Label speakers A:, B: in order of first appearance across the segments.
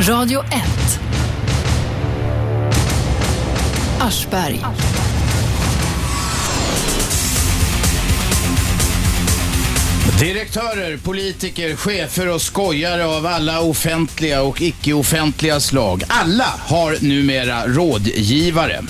A: Radio 1. Aschberg.
B: Direktörer, politiker, chefer och skojare av alla offentliga och icke-offentliga slag. Alla har numera rådgivare.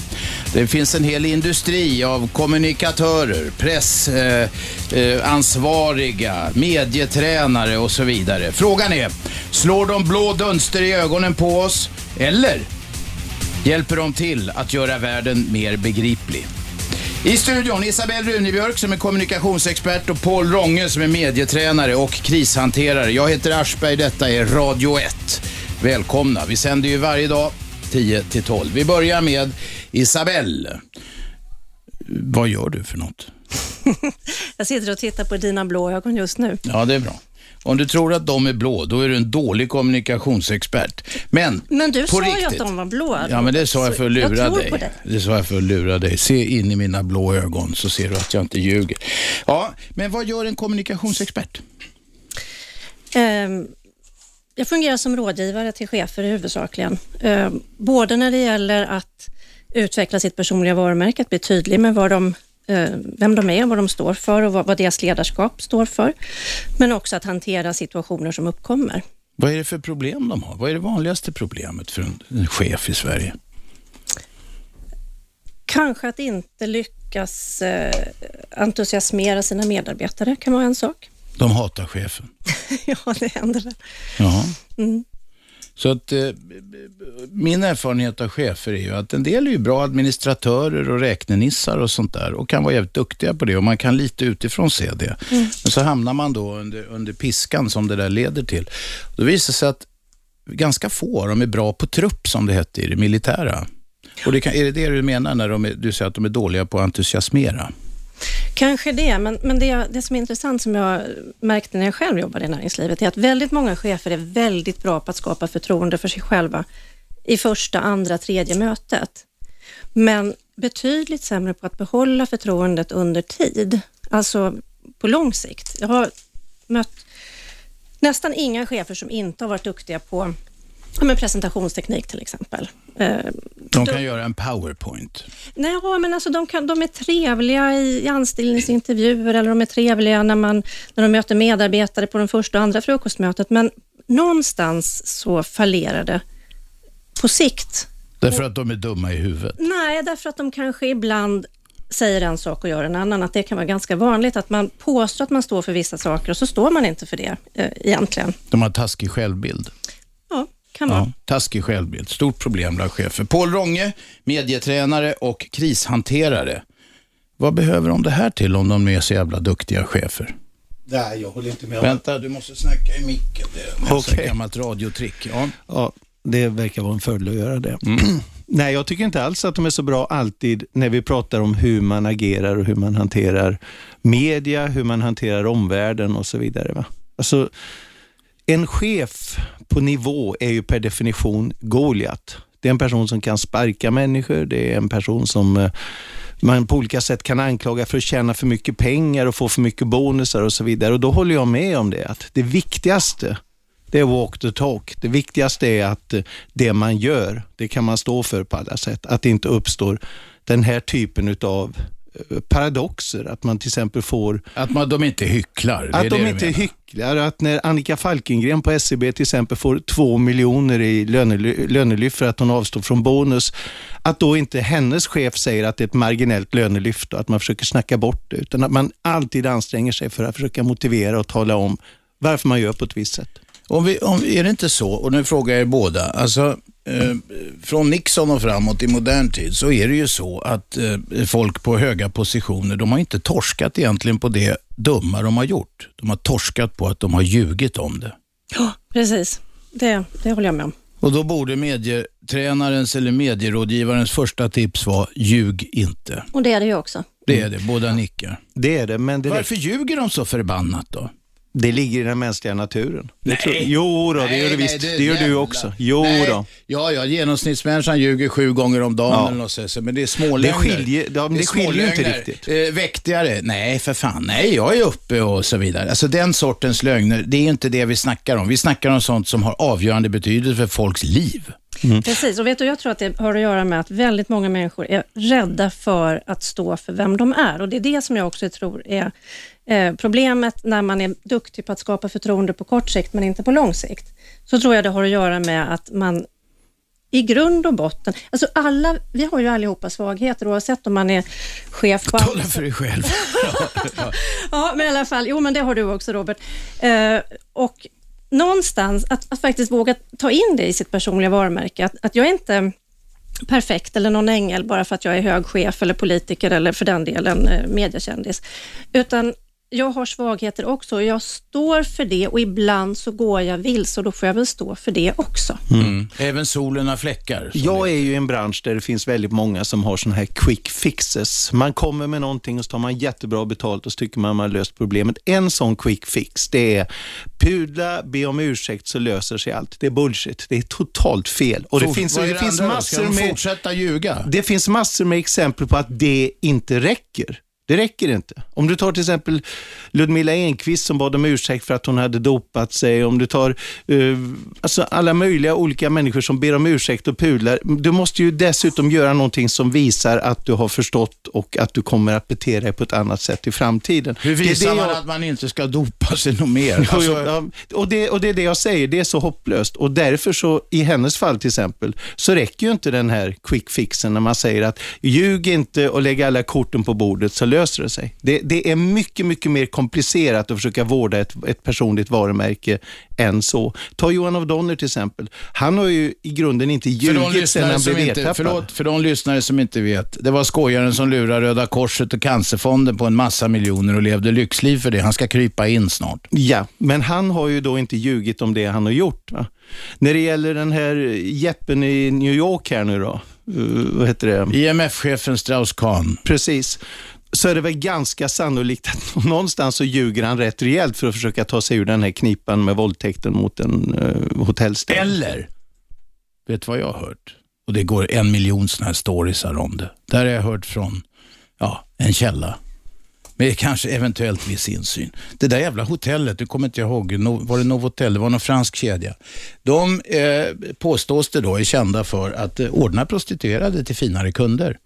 B: Det finns en hel industri av kommunikatörer, pressansvariga, eh, eh, medietränare och så vidare. Frågan är, slår de blå dunster i ögonen på oss eller hjälper de till att göra världen mer begriplig? I studion Isabelle Runebjörk som är kommunikationsexpert och Paul Ronge som är medietränare och krishanterare. Jag heter Aschberg, detta är Radio 1. Välkomna. Vi sänder ju varje dag 10 till 12. Vi börjar med Isabelle. Vad gör du för något?
C: Jag sitter och tittar på dina blå ögon just nu.
B: Ja, det är bra. Om du tror att de är blå, då är du en dålig kommunikationsexpert. Men,
C: men du sa
B: riktigt,
C: ju att de var blå.
B: Ja, men det sa jag för att lura
C: jag
B: dig. Det sa jag för att lura dig. Se in i mina blå ögon så ser du att jag inte ljuger. Ja, men vad gör en kommunikationsexpert?
C: Um, jag fungerar som rådgivare till chefer huvudsakligen. Um, både när det gäller att utveckla sitt personliga varumärke, att bli tydlig med vad de Eh, vem de är, vad de står för och vad, deras ledarskap står för. Men också att hantera situationer som uppkommer.
B: Vad är det för problem de har? Vad är det vanligaste problemet för en chef i Sverige?
C: Kanske att inte lyckas eh, entusiasmera sina medarbetare kan vara en sak.
B: De hatar chefen?
C: ja, det händer.
B: Jaha. Mm. Så att eh, min erfarenhet av chefer är ju att en del är ju bra administratörer och räknenissar och sånt där och kan vara jävligt duktiga på det och man kan lite utifrån se det. Mm. Men så hamnar man då under, under piskan som det där leder till. Då visar det sig att ganska få av dem är bra på trupp som det hette i det militära. Och det kan, är det det du menar när de är, du säger att de är dåliga på att entusiasmera?
C: Kanske det, men, men det, det som är intressant som jag märkte när jag själv jobbade i näringslivet är att väldigt många chefer är väldigt bra på att skapa förtroende för sig själva i första, andra, tredje mötet. Men betydligt sämre på att behålla förtroendet under tid, alltså på lång sikt. Jag har mött nästan inga chefer som inte har varit duktiga på men presentationsteknik till exempel.
B: Eh, de kan de, göra en powerpoint?
C: Nej, men alltså de, kan, de är trevliga i, i anställningsintervjuer eller de är trevliga när, man, när de möter medarbetare på den första och andra frukostmötet, men någonstans så fallerar det på sikt.
B: Därför att de är dumma i huvudet?
C: Nej, därför att de kanske ibland säger en sak och gör en annan. Att det kan vara ganska vanligt att man påstår att man står för vissa saker och så står man inte för det eh, egentligen.
B: De har taskig självbild?
C: Kan vara. Ja,
B: taskig självbild. Stort problem bland chefer. Paul Ronge, medietränare och krishanterare. Vad behöver de det här till om de är så jävla duktiga chefer?
D: Nej, jag håller inte med.
B: Vänta, du måste snacka i micken. Det är okay. ett gammalt radiotrick. Ja.
D: ja, det verkar vara en fördel att göra det. Mm. Nej, jag tycker inte alls att de är så bra alltid när vi pratar om hur man agerar och hur man hanterar media, hur man hanterar omvärlden och så vidare. Va? Alltså, en chef på nivå är ju per definition Goliat. Det är en person som kan sparka människor, det är en person som eh, man på olika sätt kan anklaga för att tjäna för mycket pengar och få för mycket bonusar och så vidare. Och Då håller jag med om det, att det viktigaste det är walk the talk. Det viktigaste är att eh, det man gör, det kan man stå för på alla sätt. Att det inte uppstår den här typen av paradoxer. Att man till exempel får...
B: Att man, de inte hycklar?
D: Att de inte hycklar. Att när Annika Falkengren på SCB e till exempel får två miljoner i lönelyft för att hon avstår från bonus, att då inte hennes chef säger att det är ett marginellt lönelyft och att man försöker snacka bort det, utan att man alltid anstränger sig för att försöka motivera och tala om varför man gör på ett visst sätt.
B: Om vi, om, är det inte så, och nu frågar jag er båda, alltså eh, från Nixon och framåt i modern tid så är det ju så att eh, folk på höga positioner, de har inte torskat egentligen på det dumma de har gjort. De har torskat på att de har ljugit om det.
C: Ja, precis. Det, det håller jag med om.
B: Och då borde medietränarens eller medierådgivarens första tips vara ljug inte.
C: Och det är det ju också.
B: Det är det, båda nickar.
D: Det är det, men det
B: Varför ljuger de så förbannat då?
D: Det ligger i den mänskliga naturen. Det
B: Nej.
D: tror, jo då, det
B: Nej,
D: gör det
B: nej,
D: visst. Det, gör du
B: jävla-
D: också. Jo
B: Nej.
D: då.
B: Ja, ja, genomsnittsmänniskan ljuger sju gånger om dagen
D: Ja.
B: eller något sånt, men det är smålögner.
D: Det skiljer- ja, det
B: är
D: skiljer ju inte riktigt.
B: Eh, väktigare? Nej, för fan. Nej, jag är uppe och så vidare. Alltså den sortens lögner, det är inte det vi snackar om. Vi snackar om sånt som har avgörande betydelse för folks liv.
C: Precis, och vet du, jag tror att det har att göra med att väldigt många människor är rädda för att stå för vem de är. Och Det är det som jag också tror är eh, problemet när man är duktig på att skapa förtroende på kort sikt, men inte på lång sikt. Så tror jag det har att göra med att man i grund och botten, alltså alla, vi har ju allihopa svagheter oavsett om man är chef på
B: Tala för dig själv.
C: Ja, men i alla fall, jo men det har du också Robert. Eh, och någonstans att, att faktiskt våga ta in det i sitt personliga varumärke, att, att jag är inte perfekt eller någon ängel bara för att jag är hög chef eller politiker eller för den delen eh, mediekändis, utan jag har svagheter också och jag står för det och ibland så går jag vilse och då får jag väl stå för det också.
B: Mm. Även solen har fläckar.
D: Jag är ju i en bransch där det finns väldigt många som har såna här quick fixes. Man kommer med någonting och så tar man jättebra betalt och så tycker man man har löst problemet. En sån quick fix, det är pudla, be om ursäkt så löser sig allt. Det är bullshit. Det är totalt fel. Och det
B: Fort-
D: finns, det
B: det
D: finns
B: andra då? Ska
D: massor
B: de
D: med...
B: fortsätta ljuga?
D: Det finns massor med exempel på att det inte räcker. Det räcker inte. Om du tar till exempel Ludmilla Enqvist som bad om ursäkt för att hon hade dopat sig. Om du tar eh, alltså alla möjliga olika människor som ber om ursäkt och pudlar. Du måste ju dessutom göra någonting som visar att du har förstått och att du kommer att bete dig på ett annat sätt i framtiden.
B: Hur
D: Det
B: visar
D: det
B: man
D: jag-
B: att man inte ska dopa sig något mer?
D: Jo,
B: Alltså,
D: jo, ja, och, det, och det är det jag säger, det är så hopplöst. Och därför så, i hennes fall till exempel, så räcker ju inte den här quick fixen när man säger att ljug inte och lägg alla korten på bordet så löser det sig. Det, det är mycket, mycket mer komplicerat att försöka vårda ett, ett personligt varumärke än så. Ta Johan of Donner till exempel. Han har ju i grunden inte ljugit
B: lyssnare
D: han blev
B: inte, förlåt, för de lyssnare som inte vet. Det var skojaren som lurade Röda Korset och Cancerfonden på en massa miljoner och levde lyxliv för det. Han ska krypa in snart.
D: Ja, men han har ju då inte ljugit om det han har gjort. Va? När det gäller den här jeppen i New York här nu då, uh, vad heter det?
B: IMF-chefen Strauss-Kahn.
D: Precis. Så är det väl ganska sannolikt att någonstans så ljuger han rätt rejält för att försöka ta sig ur den här knipan med våldtäkten mot en eh, uh, hotellstäd.
B: Eller, vet du vad jag har hört? Och det går en miljon sådana här storiesar om det. Där har jag hört från ja, en källa. Med kanske eventuellt viss insyn. Det där jävla hotellet, du kommer inte ihåg, No- var det Novotel? Det var någon fransk kedja. De eh, påstås det då är kända för att eh, ordna prostituerade till finare kunder.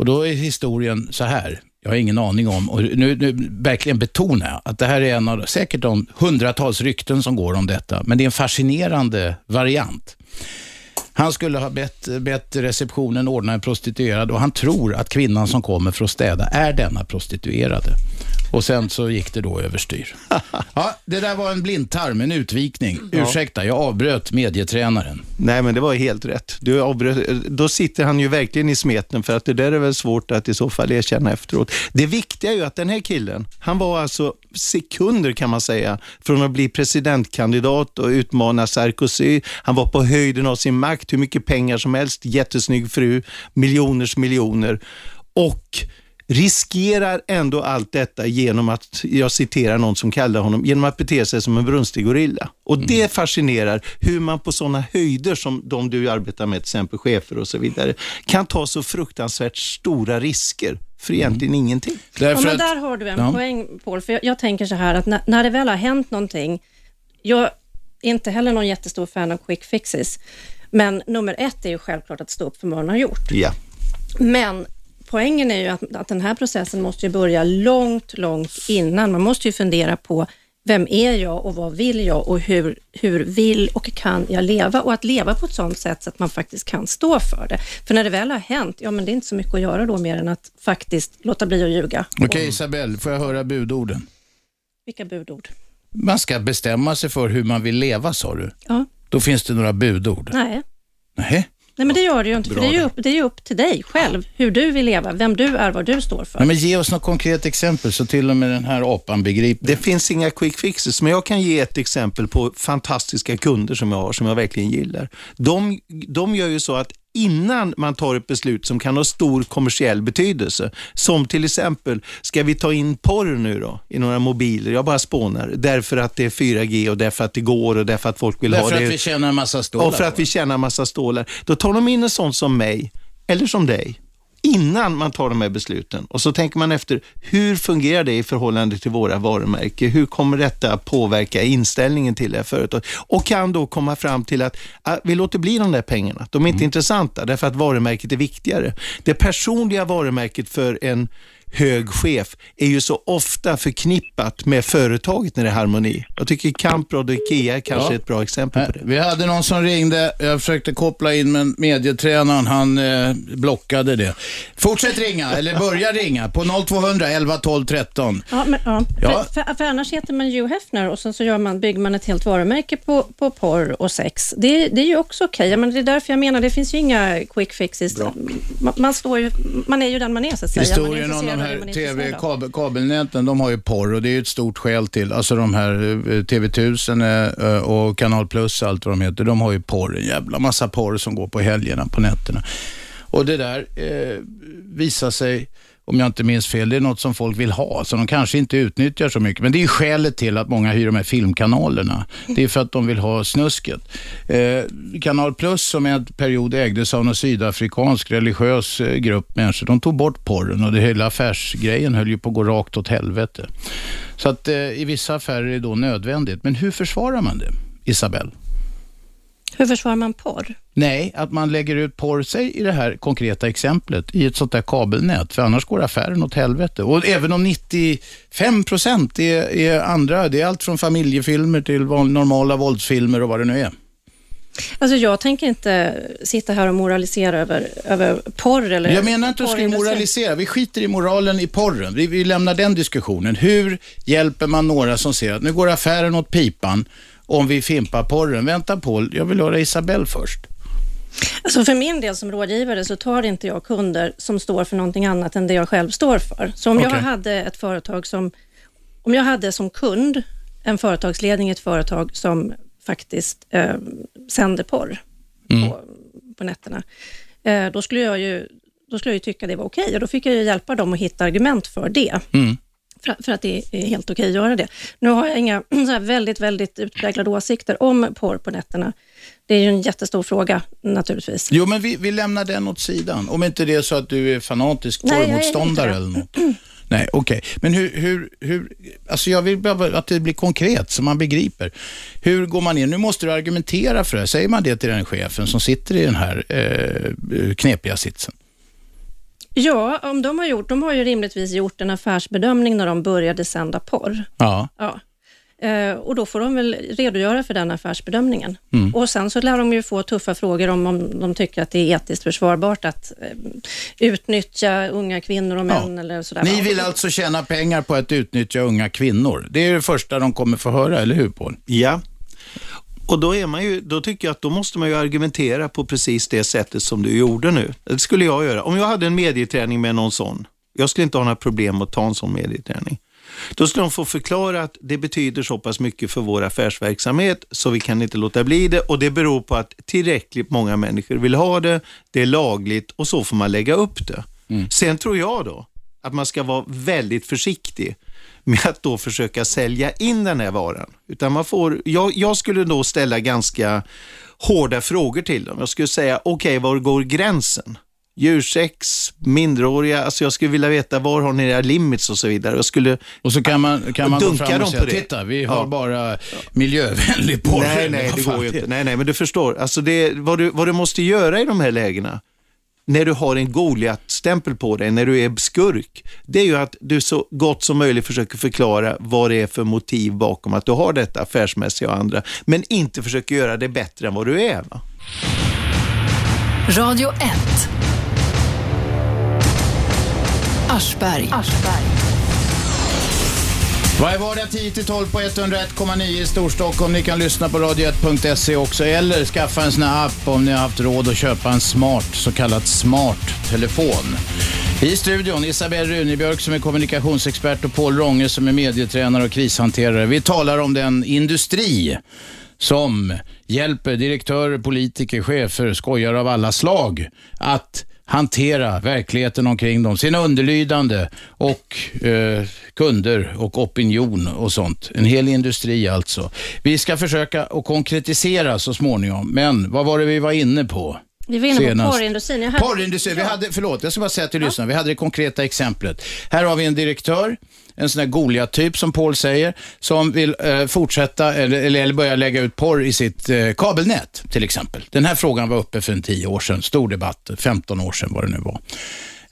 B: Och då är historien så här. Jag har ingen aning om, och nu, nu verkligen betonar jag att det här är en av säkert de hundratals rykten som går om detta, men det är en fascinerande variant. Han skulle ha bett, bett receptionen ordna en prostituerad och han tror att kvinnan som kommer för att städa är denna prostituerade. Och sen så gick det då överstyr. Ja, det där var en blindtarm, en utvikning. Ursäkta, jag avbröt medietränaren.
D: Nej, men det var helt rätt. Du avbröt, då sitter han ju verkligen i smeten för att det där är väl svårt att i så fall erkänna efteråt. Det viktiga är ju att den här killen, han var alltså sekunder kan man säga från att bli presidentkandidat och utmana Sarkozy. Han var på höjden av sin makt, hur mycket pengar som helst, jättesnygg fru, miljoners miljoner. Och riskerar ändå allt detta genom att, jag citerar någon som kallar honom, genom att bete sig som en brunstig gorilla. Och det fascinerar hur man på sådana höjder som de du arbetar med, till exempel chefer och så vidare, kan ta så fruktansvärt stora risker för egentligen ingenting.
C: Ja,
B: Därför
C: men
B: att,
C: där har du en
B: Ja.
C: poäng, Paul. För jag, jag tänker så här att när, när det väl har hänt någonting, jag är inte heller någon jättestor fan av quick fixes, men nummer ett är ju självklart att stå upp för vad man har gjort.
D: Ja.
C: Men poängen är ju att, att den här processen måste ju börja långt, långt innan. Man måste ju fundera på vem är jag och vad vill jag och hur, hur vill och kan jag leva? Och att leva på ett sådant sätt så att man faktiskt kan stå för det. För när det väl har hänt, ja men det är inte så mycket att göra då mer än att faktiskt låta bli att ljuga.
B: Okej Isabelle, får jag höra budorden?
C: Vilka budord?
B: Man ska bestämma sig för hur man vill leva sa du.
C: Ja,
B: Då finns det några budord.
C: nej.
B: Nej.
C: Nej, men det gör det ju inte, för det är ju, upp, det är ju upp till dig själv, hur du vill leva, vem du är, vad du står för.
B: Nej, men ge oss något konkret exempel så till och med den här apan begriper.
D: Det finns inga quick fixes, men jag kan ge ett exempel på fantastiska kunder som jag har, som jag verkligen gillar. De, de gör ju så att innan man tar ett beslut som kan ha stor kommersiell betydelse. Som till exempel, ska vi ta in porr nu då i några mobiler? Jag bara spånar. Därför att det är 4G och därför att det går och därför att folk vill
B: Därför
D: ha det.
B: Därför att vi tjänar en massa stålar.
D: Och för att vi tjänar en massa stålar. Då tar de in en sån som mig, eller som dig innan man tar de här besluten. Och så tänker man efter, hur fungerar det i förhållande till våra varumärken? Hur kommer detta påverka inställningen till det här företaget? Och kan då komma fram till att ah, vi låter bli de där pengarna. De är inte mm. intressanta därför att varumärket är viktigare. Det personliga varumärket för en hög chef är ju så ofta förknippat med företaget när det är harmoni. Jag tycker Kamprad och Ikea kanske ja. är ett bra exempel på det.
B: Vi hade någon som ringde, jag försökte koppla in men medietränaren han eh, blockade det. Fortsätt ringa, eller börja ringa på 0200 11 12 13.
C: Ja, men, ja. ja. För, för, för, annars heter man Hugh Hefner och sen så gör man, bygger man ett helt varumärke på, på porr och sex. Det, det är ju också okej, okay. det är därför jag menar, det finns ju inga quick fixes. Man, man, står ju, man är ju den man är så att säga.
B: Historien om de här TV, kabel, kabelnäten, de har ju porr och det är ett stort skäl till, alltså de här eh, TV1000 eh, och Kanal Plus allt vad de heter, de har ju porr, en jävla massa porr som går på helgerna på nätterna. Och det där eh, visar sig om jag inte minns fel. Det är något som folk vill ha, så de kanske inte utnyttjar så mycket. Men det är skälet till att många hyr de här filmkanalerna. Det är för att de vill ha snusket. Eh, Kanal Plus, som en period ägdes av en sydafrikansk religiös eh, grupp människor, de tog bort porren och det hela affärsgrejen höll ju på att gå rakt åt helvete. Så att eh, i vissa affärer är det då nödvändigt. Men hur försvarar man det, Isabelle?
C: Hur försvarar man porr?
B: Nej, att man lägger ut porr, säg i det här konkreta exemplet, i ett sånt där kabelnät, för annars går affären åt helvete. Och även om 95 procent är, är andra, det är allt från familjefilmer till normala våldsfilmer och vad det nu är.
C: Alltså jag tänker inte sitta här och moralisera över, över porr eller
B: Jag menar inte att du ska moralisera. Vi skiter i moralen i porren. Vi, vi lämnar den diskussionen. Hur hjälper man några som ser att nu går affären åt pipan om vi fimpar porren. Vänta Paul, jag vill höra Isabelle först.
C: Alltså för min del som rådgivare så tar inte jag kunder som står för någonting annat än det jag själv står för. Så om okay. jag hade ett företag som, om jag hade som kund en företagsledning i ett företag som faktiskt eh, sänder porr mm. på, på nätterna, eh, då skulle jag ju då skulle jag ju tycka det var okej och då fick jag ju hjälpa dem att hitta argument för det. Mm för, att det är helt okej att göra det. Nu har jag inga så väldigt, väldigt utpräglade åsikter om porr på nätterna. Det är ju en jättestor fråga naturligtvis.
B: Jo, men vi, vi lämnar den åt sidan. Om inte det är så att du är fanatisk porrmotståndare eller något. Nej, okej. Okay. Men hur, hur, hur, alltså jag vill bara att det blir konkret så man begriper. Hur går man in? Nu måste du argumentera för det. Säger man det till den chefen som sitter i den här eh, knepiga sitsen?
C: Ja, om de har gjort, de har ju rimligtvis gjort en affärsbedömning när de började sända porr.
B: Ja.
C: ja. Eh, och då får de väl redogöra för den affärsbedömningen. Mm. Och sen så lär de ju få tuffa frågor om, om de tycker att det är etiskt försvarbart att eh, utnyttja unga kvinnor och män ja. eller sådär.
B: Ni vill alltså tjäna pengar på att utnyttja unga kvinnor. Det är det första de kommer få höra, eller hur Paul?
D: Ja, och då, är man ju, då tycker jag att då måste man ju argumentera på precis det sättet som du gjorde nu. Det skulle jag göra. Om jag hade en medieträning med någon sån, jag skulle inte ha några problem att ta en sån medieträning. Då skulle de få förklara att det betyder så pass mycket för vår affärsverksamhet så vi kan inte låta bli det och det beror på att tillräckligt många människor vill ha det, det är lagligt och så får man lägga upp det. Mm. Sen tror jag då att man ska vara väldigt försiktig med att då försöka sälja in den här varan. Utan man får, jag, jag skulle då ställa ganska hårda frågor till dem. Jag skulle säga, okej, okay, var går gränsen? Djursex, minderåriga, alltså jag skulle vilja veta var har ni era limits och så vidare. Jag skulle
B: och så kan man, kan man gå fram och säga, titta, vi har ja. bara miljövänlig porr.
D: Nej, nej, det går ju inte. Nej, nej, men du förstår. Alltså det, vad, du, vad du måste göra i de här lägena, när du har en Goliat-stämpel på dig, när du är skurk, det är ju att du så gott som möjligt försöker förklara vad det är för motiv bakom att du har detta affärsmässiga och andra, men inte försöker göra det bättre än vad du är. Va?
A: Radio 1 Aschberg. Aschberg.
B: Varje vardag 10-12 på 101,9 i Storstockholm. Ni kan lyssna på radio1.se också eller skaffa en sån här app om ni har haft råd att köpa en smart, så kallad smart telefon. I studion Isabelle Runebjörk som är kommunikationsexpert och Paul Ronge som är medietränare och krishanterare. Vi talar om den industri som hjälper direktörer, politiker, chefer, skojare av alla slag att hantera verkligheten omkring dem, sina underlydande och eh, kunder och opinion och sånt. En hel industri alltså. Vi ska försöka att konkretisera så småningom, men vad var det vi var inne på?
C: Vi var inne på porrindustrin.
B: Hade... Porrindustrin. Vi hade, förlåt, jag ska bara säga till lyssnarna. Vi hade det konkreta exemplet. Här har vi en direktör, en sån där Goliat-typ som Paul säger, som vill eh, fortsätta eller, eller börja lägga ut porr i sitt eh, kabelnät till exempel. Den här frågan var uppe för en tio år sedan, stor debatt, 15 år sedan vad det nu var.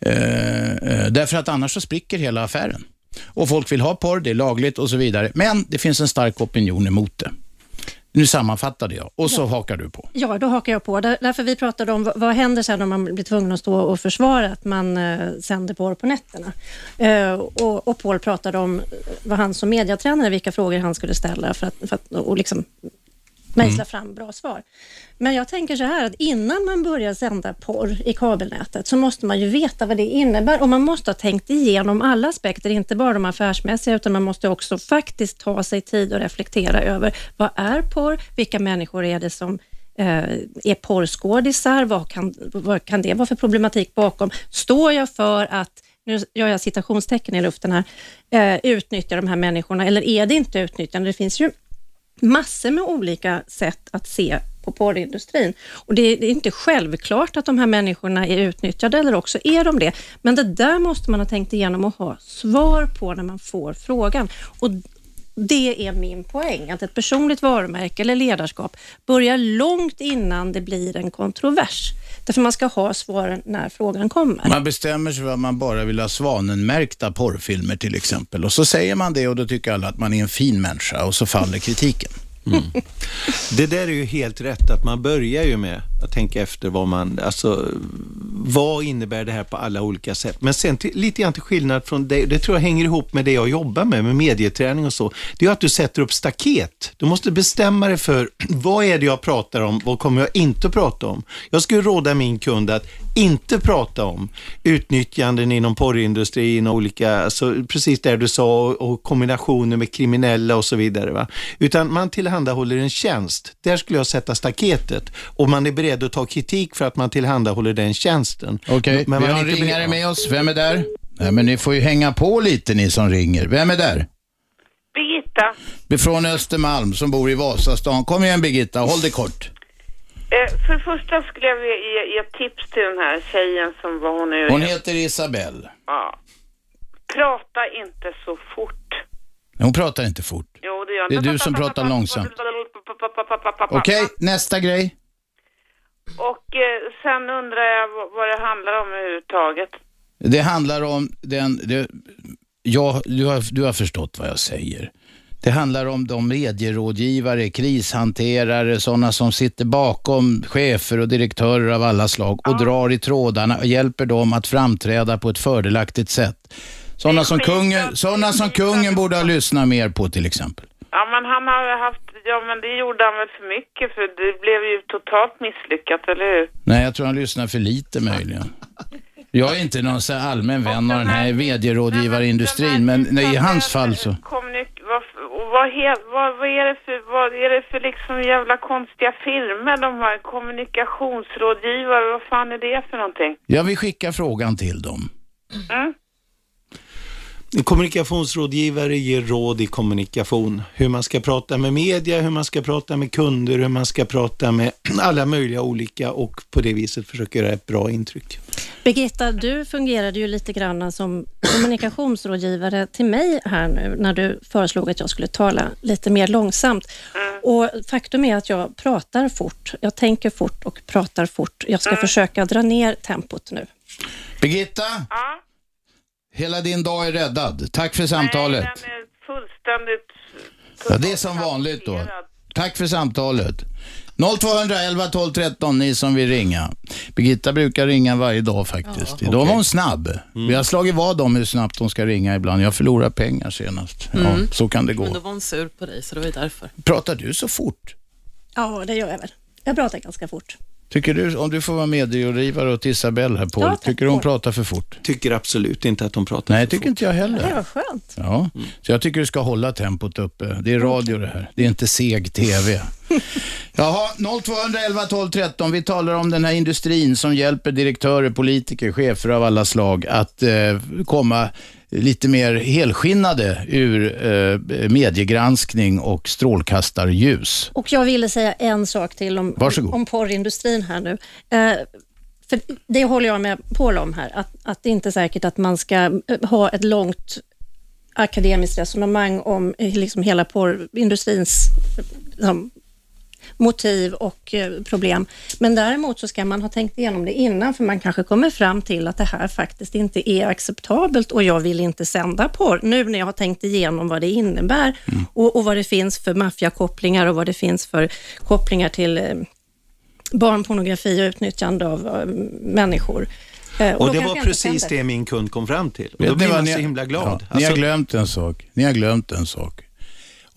B: Eh, eh, därför att annars så spricker hela affären. Och folk vill ha porr, det är lagligt och så vidare. Men det finns en stark opinion emot det. Nu sammanfattade jag och så ja. hakar du på.
C: Ja, då hakar jag på. Därför vi pratade om vad händer sen om man blir tvungen att stå och försvara att man eh, sänder porr på nätterna. Eh, och, och Paul pratade om vad han som mediatränare, vilka frågor han skulle ställa för att, för att och liksom mejsla mm. fram bra svar. Men jag tänker så här att innan man börjar sända porr i kabelnätet så måste man ju veta vad det innebär och man måste ha tänkt igenom alla aspekter, inte bara de affärsmässiga utan man måste också faktiskt ta sig tid och reflektera över vad är porr? Vilka människor är det som eh, är porrskådisar? Vad kan, vad kan det vara för problematik bakom? Står jag för att nu gör jag citationstecken i luften här, eh, utnyttja de här människorna eller är det inte utnyttjande? Det finns ju massor med olika sätt att se på porrindustrin. Och det är inte självklart att de här människorna är utnyttjade, eller också är de det. Men det där måste man ha tänkt igenom och ha svar på när man får frågan. Och det är min poäng, att ett personligt varumärke eller ledarskap börjar långt innan det blir en kontrovers. Därför man ska ha svaren när frågan kommer.
B: Man bestämmer sig för att man bara vill ha svanenmärkta porrfilmer till exempel och så säger man det och då tycker alla att man är en fin människa och så faller kritiken. Mm.
D: Det där är ju helt rätt, att man börjar ju med att tänka efter vad man, alltså vad innebär det här på alla olika sätt? Men sen till, lite grann till skillnad från det, det tror jag hänger ihop med det jag jobbar med, med medieträning och så, det är att du sätter upp staket. Du måste bestämma dig för vad är det jag pratar om, vad kommer jag inte att prata om? Jag skulle råda min kund att inte prata om utnyttjanden inom porrindustrin och olika, alltså precis det du sa, och kombinationer med kriminella och så vidare. Va? Utan man tillhandahåller en tjänst. Där skulle jag sätta staketet. Och man är beredd att ta kritik för att man tillhandahåller den tjänsten.
B: Okej, okay. vi har en ringare med oss. Vem är där? Nej, men ni får ju hänga på lite ni som ringer. Vem är där?
E: Birgitta.
B: Från Östermalm som bor i Vasastan. Kom igen Birgitta, håll det kort.
E: Eh, för det första skulle jag vilja ge, ge tips till den här tjejen som var hon nu.
B: Hon heter Isabelle.
E: Ja. Prata inte så fort.
B: Hon pratar inte fort.
E: Jo, det gör
B: Det är du som pratar långsamt. Okej, okay, nästa grej.
E: Och eh, sen undrar jag vad det handlar om överhuvudtaget.
B: Det handlar om den... Det, ja, du har, du har förstått vad jag säger. Det handlar om de medierådgivare, krishanterare, sådana som sitter bakom chefer och direktörer av alla slag och ja. drar i trådarna och hjälper dem att framträda på ett fördelaktigt sätt. Sådana som, kungen, sådana som kungen borde ha lyssnat mer på till exempel.
E: Ja, men han har haft, ja men det gjorde han väl för mycket för det blev ju totalt misslyckat, eller hur?
B: Nej, jag tror han lyssnar för lite möjligen. Jag är inte någon så allmän vän av den här medierådgivarindustrin, men i hans fall så...
E: Vad, vad, vad, vad, är det för, vad är det för liksom jävla konstiga filmer de har? Kommunikationsrådgivare, vad fan är det för någonting?
B: Jag vill skicka frågan till dem. Mm.
D: En kommunikationsrådgivare ger råd i kommunikation. Hur man ska prata med media, hur man ska prata med kunder, hur man ska prata med alla möjliga olika och på det viset försöka göra ett bra intryck.
C: Birgitta, du fungerade ju lite grann som kommunikationsrådgivare till mig här nu när du föreslog att jag skulle tala lite mer långsamt. Och Faktum är att jag pratar fort. Jag tänker fort och pratar fort. Jag ska mm. försöka dra ner tempot nu.
B: Birgitta? Ja? Hela din dag är räddad. Tack för samtalet. Nej,
E: den är fullständigt...
B: Ja, det är som vanligt då. Tack för samtalet. 0211 12 13, ni som vill ringa. Birgitta brukar ringa varje dag faktiskt. Ja, Idag okay. var hon snabb. Mm. Vi har slagit vad om hur snabbt hon ska ringa ibland. Jag förlorar pengar senast. Ja, mm. Så kan det gå.
F: Men då var hon sur på dig, så det var ju därför.
B: Pratar du så fort?
C: Ja, det gör jag väl. Jag pratar ganska fort.
B: Tycker du, om du får vara medgivare åt Isabelle här Paul,
C: Ja,
B: tycker du hon pratar för fort?
D: Tycker absolut inte att de pratar
B: Nej,
D: för
B: tycker
D: fort.
B: inte jag
C: Det
B: heller.
C: var skönt.
B: Ja, så jag tycker du ska hålla tempot uppe. Det är radio det här. Det är inte seg TV. Jaha, 0211 12 13. Vi talar om den här industrin som hjälper direktörer, politiker, chefer av alla slag att eh, komma lite mer helskinnade ur eh, mediegranskning och strålkastarljus.
C: Och jag ville säga en sak till om,
B: Varsågod.
C: om porrindustrin här nu. Eh, för det håller jag med Paul om här, att, att det inte är säkert att man ska eh, ha ett långt akademiskt resonemang om eh, liksom hela porrindustrins eh, liksom, motiv och eh, problem. Men däremot så ska man ha tänkt igenom det innan, för man kanske kommer fram till att det här faktiskt inte är acceptabelt och jag vill inte sända porr. Nu när jag har tänkt igenom vad det innebär och, och vad det finns för maffiakopplingar och vad det finns för kopplingar till eh, barnpornografi och utnyttjande av eh, människor.
D: Och
C: då
D: det var precis det min kund kom fram till. Och då
B: ni
D: blir
B: vad
D: man
B: ni-
D: så himla glad.
B: Ja, ni
D: Alltså,
B: har glömt en sak. Ni har glömt en sak.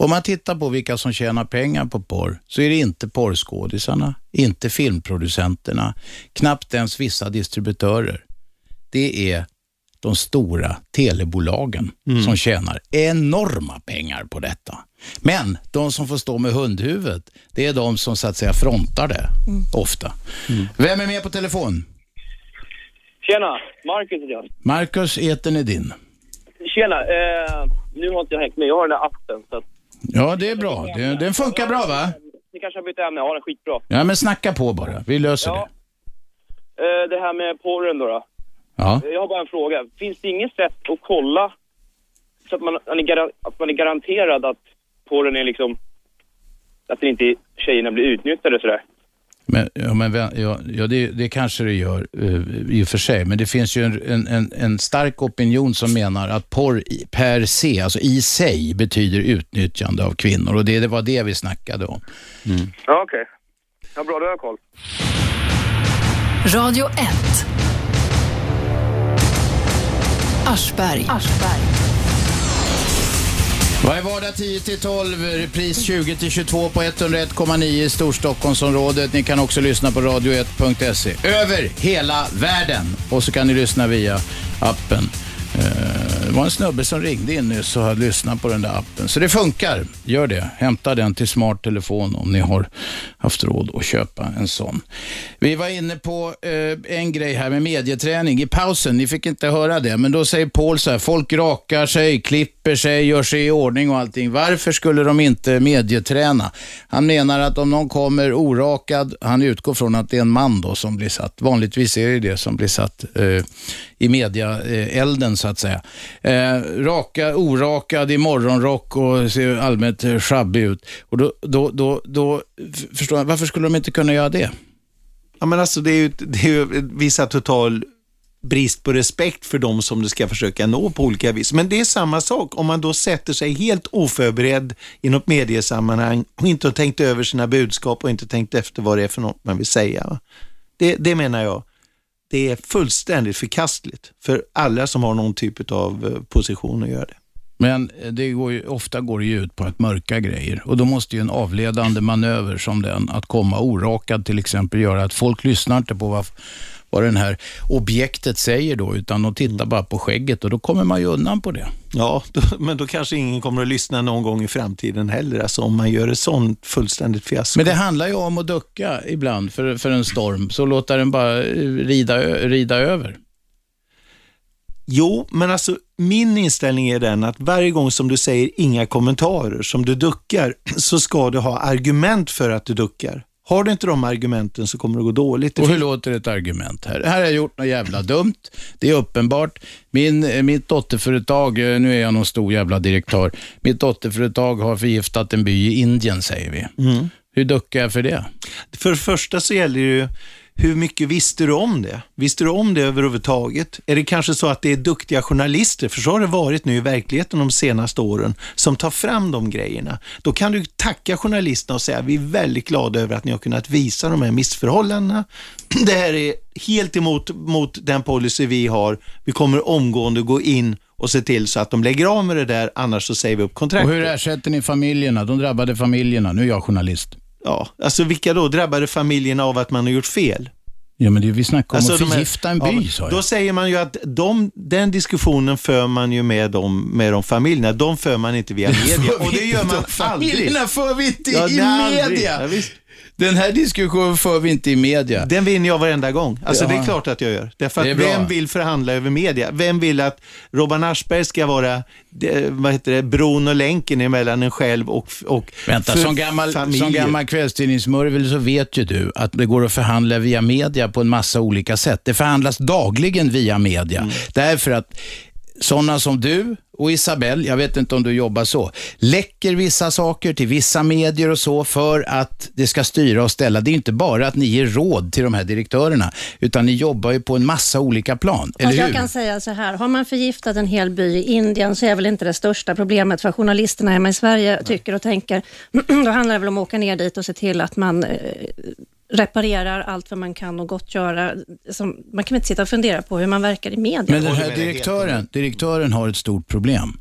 B: Om man tittar på vilka som tjänar pengar på porr så är det inte porrskådisarna, inte filmproducenterna, knappt ens vissa distributörer. Det är de stora telebolagen som tjänar enorma pengar på detta. Men de som får stå med hundhuvudet, det är de som så att säga frontar det ofta. Vem är med på telefon?
F: Tjena, Marcus heter jag.
B: Marcus, etern är din.
F: Tjena, eh, nu har inte jag hängt med. Jag har den där appen. Så att,
B: Ja, det är bra. Det, den funkar bra va?
F: ni kanske har bytt ämne. Ja, den är skitbra.
B: Ja, men snacka på bara. Vi löser
F: Ja.
B: det.
F: Eh, det här med porren då, då.
B: Ja.
F: Eh, Jag har bara en fråga. Finns det inget sätt att kolla så att man, man är, garan- att man är garanterad att porren är liksom... Att det inte tjejerna blir utnyttjade sådär?
B: Men, ja, men, ja, ja det, det kanske det gör uh, i och för sig, men det finns ju en, en- en, stark opinion som menar att porr i- per se, alltså i sig, betyder utnyttjande av kvinnor och det, det var det vi snackade om.
F: Ja, okej. Ja, bra. Då har jag koll.
A: Radio 1. Aschberg.
B: Varje vardag 10-12, repris 20-22 på 101,9 i Storstockholmsområdet. Ni kan också lyssna på radio1.se över hela världen. Och så kan ni lyssna via appen. Eh, det var en snubbe som ringde in nyss och hade lyssnat på den där appen. Så det funkar. Gör det. Hämta den till smart telefon om ni har haft råd att köpa en sån. Vi var inne på eh, en grej här med medieträning i pausen. Ni fick inte höra det, men då säger Paul så här, folk rakar sig, klipper sig, gör sig i ordning och allting. Varför skulle de inte medieträna? Han menar att om någon kommer orakad, han utgår från att det är en man då som blir satt. Vanligtvis är det det som blir satt eh, i mediaelden så att säga. Eh, raka, orakad i morgonrock och ser allmänt lite sjabbig ut. Och då, då, då, då förstår jag, varför skulle de inte kunna göra det?
D: Ja, men alltså, det är ju, det är ju vissa total brist på respekt för de som du ska försöka nå på olika vis. Men det är samma sak om man då sätter sig helt oförberedd i något mediesammanhang och inte har tänkt över sina budskap och inte tänkt efter vad det är för något man vill säga. Det, det menar jag, det är fullständigt förkastligt för alla som har någon typ av eh, position att göra det.
B: Men det går ju, ofta går det ju ut på att mörka grejer och då måste ju en avledande manöver som den, att komma orakad till exempel, göra att folk lyssnar inte på vad, vad den här objektet säger då, utan de tittar bara på skägget och då kommer man ju undan på det.
D: Ja, då, men då kanske ingen kommer att lyssna någon gång i framtiden heller, alltså om man gör ett sånt fullständigt fiasko.
B: Men det handlar ju om att ducka ibland för, för en storm, så låta den bara rida, rida över.
D: Jo, men alltså min inställning är den att varje gång som du säger inga kommentarer, som du duckar, så ska du ha argument för att du duckar. Har du inte de argumenten så kommer det gå dåligt.
B: Och hur låter ett argument här? Här har jag gjort något jävla dumt. Det är uppenbart. Min, eh, mitt dotterföretag, eh, nu är jag någon stor jävla direktör, mitt dotterföretag har förgiftat en by i Indien säger vi.
D: Mm.
B: Hur duckar jag för det?
D: För det första så gäller det ju, hur mycket visste du om det? Visste du om det överhuvudtaget? Är det kanske så att det är duktiga journalister, för så har det varit nu i verkligheten de senaste åren, som tar fram de grejerna. Då kan du tacka journalisterna och säga, vi är väldigt glada över att ni har kunnat visa de här missförhållandena. Det här är helt emot mot den policy vi har. Vi kommer omgående gå in och se till så att de lägger av med det där, annars så säger vi upp
B: Och
D: kontraktet.
B: hur ersätter ni familjerna, de drabbade familjerna? Nu är jag journalist
D: ja, alltså vilka då? Drabbade familjerna av att man har gjort fel?
B: Ja, men det vi snackar om
D: Alltså,
B: att förgifta en by,
D: ja,
B: sa jag.
D: Då säger man ju att de, den diskussionen för man ju med de, med de familjerna. De för man inte via media. Och det gör man aldrig.
B: Familjerna för vi inte
D: Ja,
B: i media.
D: Ja.
B: Den här diskussionen för vi inte i media.
D: Den vinner jag varenda gång. Alltså
B: Ja.
D: det är klart att jag gör. Därför att vem vill förhandla över media? Vem vill att Robban Aschberg ska vara vad heter det, bron och länken emellan en själv och, och
B: Vänta, som gammal,
D: familjer?
B: som gammal kvällstidningsmurvel så vet ju du att det går att förhandla via media på en massa olika sätt. Det förhandlas dagligen via media.
D: Mm.
B: Därför att sådana som du och Isabelle, jag vet inte om du jobbar så, läcker vissa saker till vissa medier och så för att det ska styra och ställa. Det är inte bara att ni ger råd till de här direktörerna, utan ni jobbar ju på en massa olika plan, eller hur?
C: jag kan säga så här, har man förgiftat en hel by i Indien så är väl inte det största problemet för journalisterna hemma i Sverige tycker och tänker. Då handlar det väl om att åka ner dit och se till att man eh, reparerar allt vad man kan och gott göra. Som, man kan inte sitta och fundera på hur man verkar i media.
B: Men den här direktören, direktören har ett stort problem.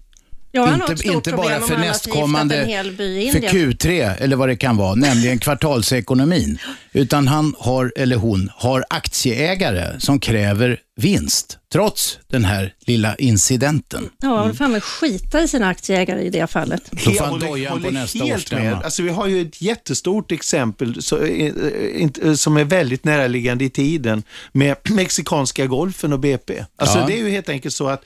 B: Inte inte bara för nästkommande, för
C: Indien.
B: Q3 eller vad det kan vara, nämligen kvartalsekonomin. Utan han har, eller hon, har aktieägare som kräver vinst, trots den här lilla incidenten.
C: Ja, då får han väl skita i sina aktieägare i det fallet.
B: Då får han dojan på nästa årsstämma.
D: Alltså, vi har ju ett jättestort exempel så, eh, eh, inte- som är väldigt näraliggande i tiden med mexikanska golfen och BP. Alltså,
B: Ja.
D: Det är ju helt enkelt så att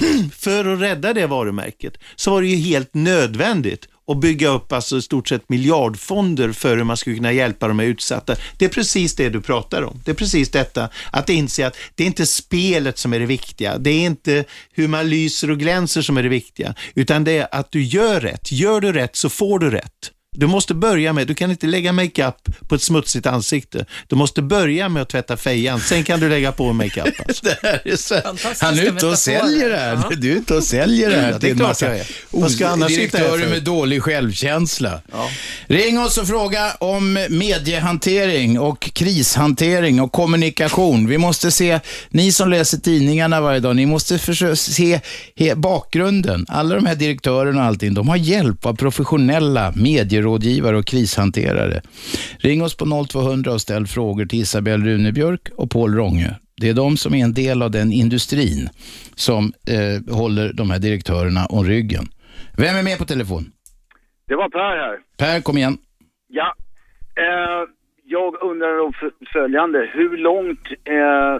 D: för att rädda det varumärket så var det ju helt nödvändigt att bygga upp alltså i stort sett miljardfonder för hur man skulle kunna hjälpa de här utsatta. Det är precis det du pratar om. Det är precis detta, att inse att det är inte spelet som är det viktiga. Det är inte hur man lyser och glänser som är det viktiga, utan det är att du gör rätt. Gör du rätt så får du rätt. Du måste börja med, du kan inte lägga makeup på ett smutsigt ansikte. Du måste börja med att tvätta fejan, sen kan du lägga på makeup. Alltså.
B: Det här är så, han är ute och säljer det här.
A: Ja.
B: Du är ute och säljer det här
D: Ja, det är
B: till en
D: klart
B: massa
D: jag är. Vad ska annars
B: direktörer
D: för?
B: med dålig självkänsla. Ring oss och fråga om mediehantering och krishantering och kommunikation. Vi måste se, ni som läser tidningarna varje dag, ni måste försöka se bakgrunden. Alla de här direktörerna och allting, de har hjälp av professionella medierådgivare och krishanterare. Ring oss på 0200 och ställ frågor till Isabelle Runebjörk och Paul Ronge. Det är de som är en del av den industrin som eh, håller de här direktörerna om ryggen. Vem är med på telefon?
G: Det var Per här.
B: Per, kom igen.
G: Ja. Eh, jag undrar f- följande. Hur långt eh,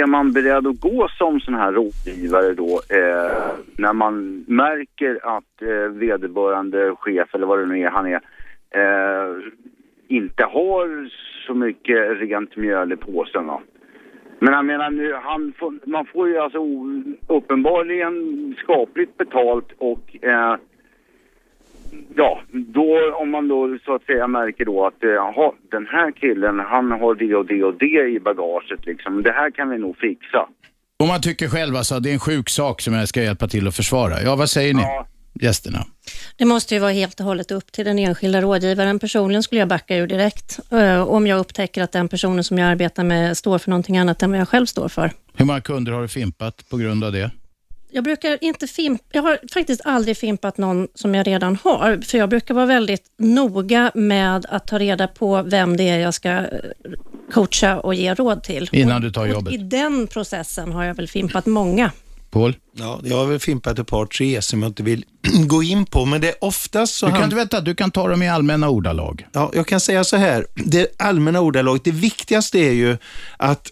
G: är man beredd att gå som sån här rådgivare då eh, när man märker att eh, vederbörande chef eller vad det nu är han är eh, inte har så mycket rent mjöl i påsen då? Men jag menar nu, han får, man får ju alltså uppenbarligen skapligt betalt och eh, Ja, då om man då så att säga märker då att eh, jaha, den här killen han har det och det och det i bagaget liksom. Det här kan vi nog fixa.
B: Om man tycker själv alltså, det är en sjuk sak som jag ska hjälpa till att försvara. Ja, vad säger ni?
G: Ja.
B: Gästerna.
C: Det måste ju vara helt och hållet upp till den enskilda rådgivaren. Personligen skulle jag backa ur direkt eh, om jag upptäcker att den personen som jag arbetar med står för någonting annat än vad jag själv står för.
B: Hur många kunder har du fimpat på grund av det?
C: Jag brukar inte fimpa, jag har faktiskt aldrig fimpat någon som jag redan har, för jag brukar vara väldigt noga med att ta reda på vem det är jag ska eh, coacha och ge råd till.
B: Innan
C: Och-
B: du tar
C: och
B: jobbet.
C: I den processen har jag väl fimpat många.
B: Paul?
D: Ja, jag har väl fimpat ett par, tre som jag inte vill gå in på, men det är oftast så
B: Du kan,
D: han-
B: inte vänta, du kan ta dem i allmänna ordalag.
D: Ja, jag kan säga så här, det allmänna ordalaget, det viktigaste är ju att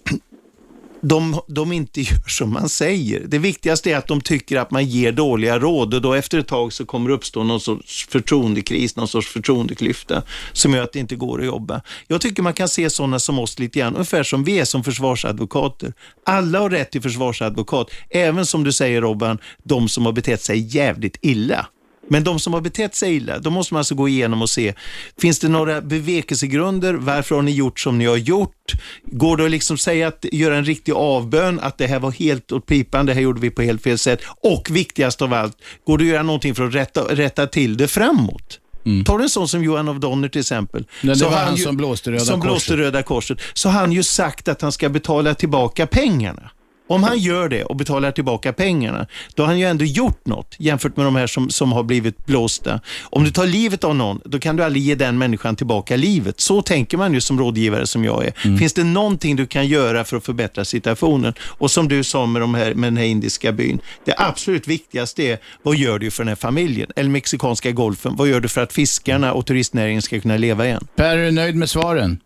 D: de, de inte gör som man säger. Det viktigaste är att de tycker att man ger dåliga råd och då efter ett tag så kommer det uppstå någon sorts förtroendekris, någon sorts förtroendeklyfta som gör att det inte går att jobba. Jag tycker man kan se sådana som oss lite grann, ungefär som vi är som försvarsadvokater. Alla har rätt till försvarsadvokat, även som du säger Robban, de som har betett sig jävligt illa. Men de som har betett sig illa, då måste man alltså gå igenom och se, finns det några bevekelsegrunder? Varför har ni gjort som ni har gjort? Går det att liksom säga att göra en riktig avbön, att det här var helt åt pipan, det här gjorde vi på helt fel sätt? Och viktigast av allt, går det att göra någonting för att rätta, rätta till det framåt? Tar du en sån som Johan of Donner till exempel.
B: det
D: så
B: var
D: har
B: han
D: ju-
B: som blåste Röda
D: som blåste. Röda Korset. Så har han ju sagt att han ska betala tillbaka pengarna. Om han gör det och betalar tillbaka pengarna, då har han ju ändå gjort något jämfört med de här som, som har blivit blåsta. Om du tar livet av någon, då kan du aldrig ge den människan tillbaka livet. Så tänker man ju som rådgivare som jag är. Finns det någonting du kan göra för att förbättra situationen? Och som du sa med, de här, med den här indiska byn, det absolut viktigaste är, vad gör du för den här familjen? Eller mexikanska golfen, vad gör du för att fiskarna och turistnäringen ska kunna leva igen?
B: Per, är du nöjd med svaren?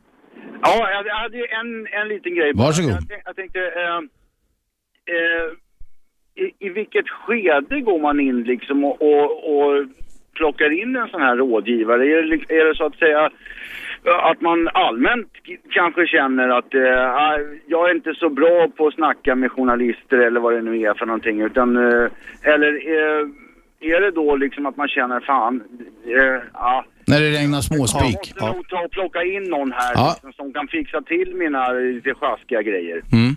G: Ja, jag, hade ju en, en liten grej.
B: Varsågod.
G: Jag, jag tänkte, eh, eh, i, i vilket skede går man in liksom och, och, och plockar in en sån här rådgivare? Är det, är det så att säga att man allmänt kanske känner att eh, ah, jag är inte så bra på att snacka med journalister eller vad det nu är för någonting utan eh, eller eh, är det då liksom att man känner fan, eh, ja,
B: När det regnar
G: jag
B: småspik?
G: måste nog ta och plocka in någon här
B: Ja.
G: liksom, som kan fixa till mina lite sjaskiga grejer.
B: Mm.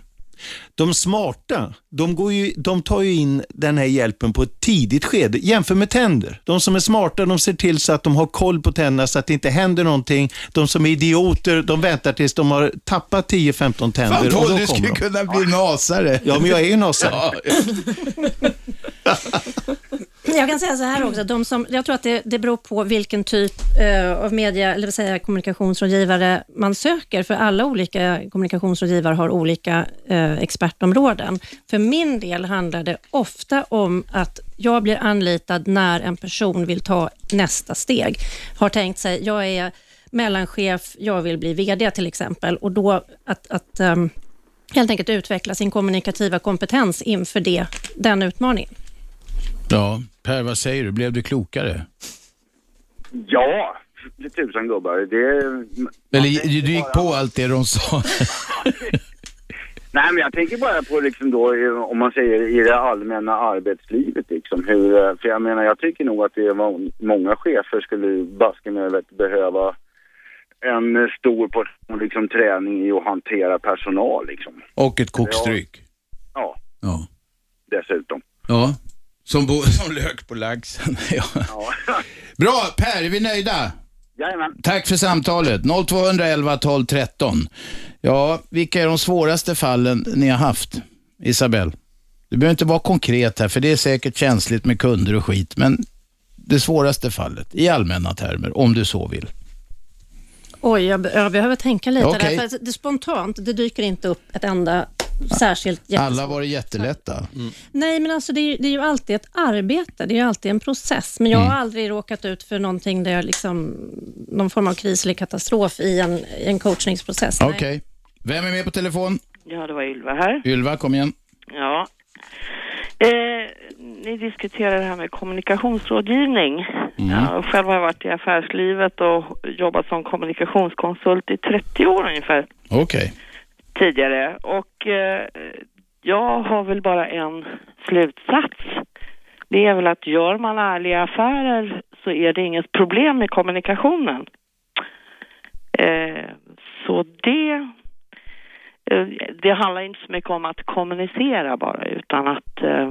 D: De smarta, de, går ju, de tar ju in den här hjälpen på ett tidigt skede. Jämför med tänder. De som är smarta, de ser till så att de har koll på tänderna så att det inte händer någonting. De som är idioter, de väntar tills de har tappat 10-15 tänder
B: Fan, Paul, du skulle
D: de.
B: kunna bli nasare.
D: Ja, men jag är ju nasare.
B: Ja.
C: Jag kan säga så här också, de som, jag tror att det, det beror på vilken typ eh, av media, eller vill säga kommunikationsrådgivare man söker, för alla olika kommunikationsrådgivare har olika eh, expertområden. För min del handlar det ofta om att jag blir anlitad när en person vill ta nästa steg. Har tänkt sig, jag är mellanchef, jag vill bli VD till exempel, och då att, att um, helt enkelt utveckla sin kommunikativa kompetens inför det, den utmaningen
B: ja, Per, vad säger du? Blev du klokare?
G: Ja, för tusan gubbar. Det,
B: Eller du gick på allt det de sa?
G: Nej, men jag tänker bara på liksom då, om man säger i det allmänna arbetslivet liksom. Hur, för jag menar, jag tycker nog att det är må- många chefer skulle baske mig vet, behöva en stor portion liksom träning i att hantera personal liksom.
B: Och ett kokstryk.
G: Ja,
B: Ja.
G: dessutom.
B: Ja. Som, bo, som lök på laxen. ja. Bra, Per, är vi nöjda?
G: Jajamän.
B: Tack för samtalet. 0211 12 13. Ja, vilka är de svåraste fallen ni har haft, Isabelle? Du behöver inte vara konkret här, för det är säkert känsligt med kunder och skit, men det svåraste fallet, i allmänna termer, om du så vill.
C: Oj, jag, jag behöver tänka lite
B: Okej.
C: där, för det spontant, det dyker inte upp ett enda särskilt jättesvårt.
B: Alla var det jättelätta.
C: Nej, men alltså det är, ju- det är ju alltid ett arbete, det är ju alltid en process, men jag
B: Mm.
C: har aldrig råkat ut för någonting där jag liksom, någon form av kris eller katastrof i en, i en coachningsprocess.
B: Okej. Vem är med på telefon?
H: Ja, det var Ylva här.
B: Ylva, kom igen.
H: Ja. Eh, ni diskuterar det här med kommunikationsrådgivning. Ja, själv har jag varit i affärslivet och jobbat som kommunikationskonsult i 30 år ungefär
B: Okej
H: tidigare. Och eh, jag har väl bara en slutsats. Det är väl att gör man ärliga affärer så är det inget problem med kommunikationen. Eh, så det, eh, det handlar inte så mycket om att kommunicera bara utan att eh,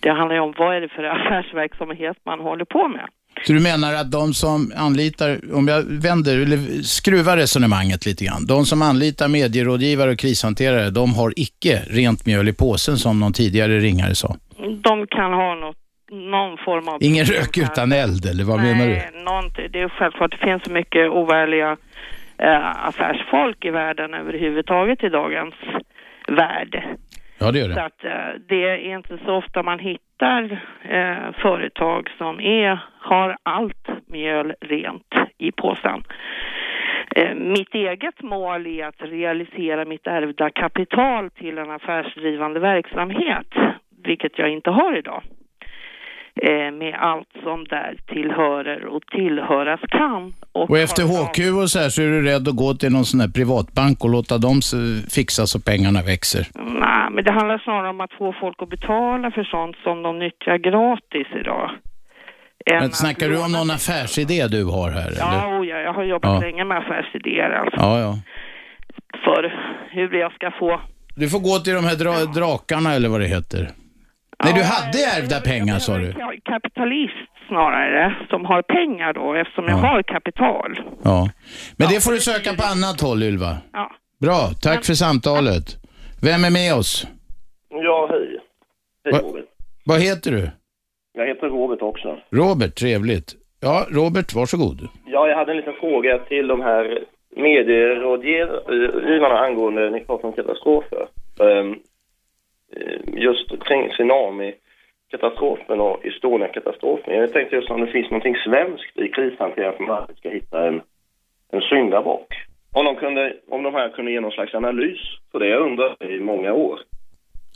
H: det handlar ju om vad är det för affärsverksamhet man håller på med.
B: Så du menar att de som anlitar, om jag vänder, eller skruvar resonemanget lite grann, de som anlitar medierådgivare och krishanterare, de har icke rent mjöl i påsen som någon tidigare ringare sa?
H: De kan ha något, någon form av...
B: Ingen rök utan eld, eller vad menar du?
H: Nej, någonting, det är självklart, det finns så mycket oärliga eh, affärsfolk i världen överhuvudtaget i dagens värld.
B: Ja, det gör
H: Så
B: det.
H: att eh, det är inte så ofta man hittar eh, företag som är, har allt mjöl rent i påsen. Eh, mitt eget mål är att realisera mitt ärvda kapital till en affärsdrivande verksamhet, vilket jag inte har idag. Eh, med allt som där tillhörer och tillhöras kan.
B: Och efter
H: har-
B: HQ och så här så är du rädd att gå till någon sån här privatbank och låta dem fixa så pengarna växer.
H: Nej, men det handlar snarare om att få folk att betala för sånt som de nyttjar gratis idag.
B: Men snackar du om någon affärsidé du har här? Eller?
H: Ja, oh ja, jag har jobbat
B: Ja.
H: länge med affärsidéer alltså.
B: Ja, ja.
H: För hur jag ska få...
B: Du får gå till de här dra drakarna eller vad det heter. Nej, du hade ärvda pengar sa du.
H: Jag är kapitalist snarare, som har pengar då, eftersom jag
B: Ja.
H: har kapital.
B: Ja. Men det får du söka på annat håll, Ylva.
H: Ja.
B: Bra, tack för samtalet. Vem är med oss?
I: Ja, hej. Hej
B: Va-
I: Robert.
B: Vad heter du?
I: Jag heter Robert också.
B: Robert, trevligt. Ja, Robert, varsågod.
I: Ja, jag hade en liten fråga till de här medierådgivarna angående, ni pratar om katastrofer. Ehm, Just kring tsunami-katastrofen och Estonia-katastrofen. Jag tänkte just om det finns någonting svenskt i krishantering som man ska hitta en, en syndabock. Om de, kunde, om de här kunde ge någon slags analys på det jag undrar i många år.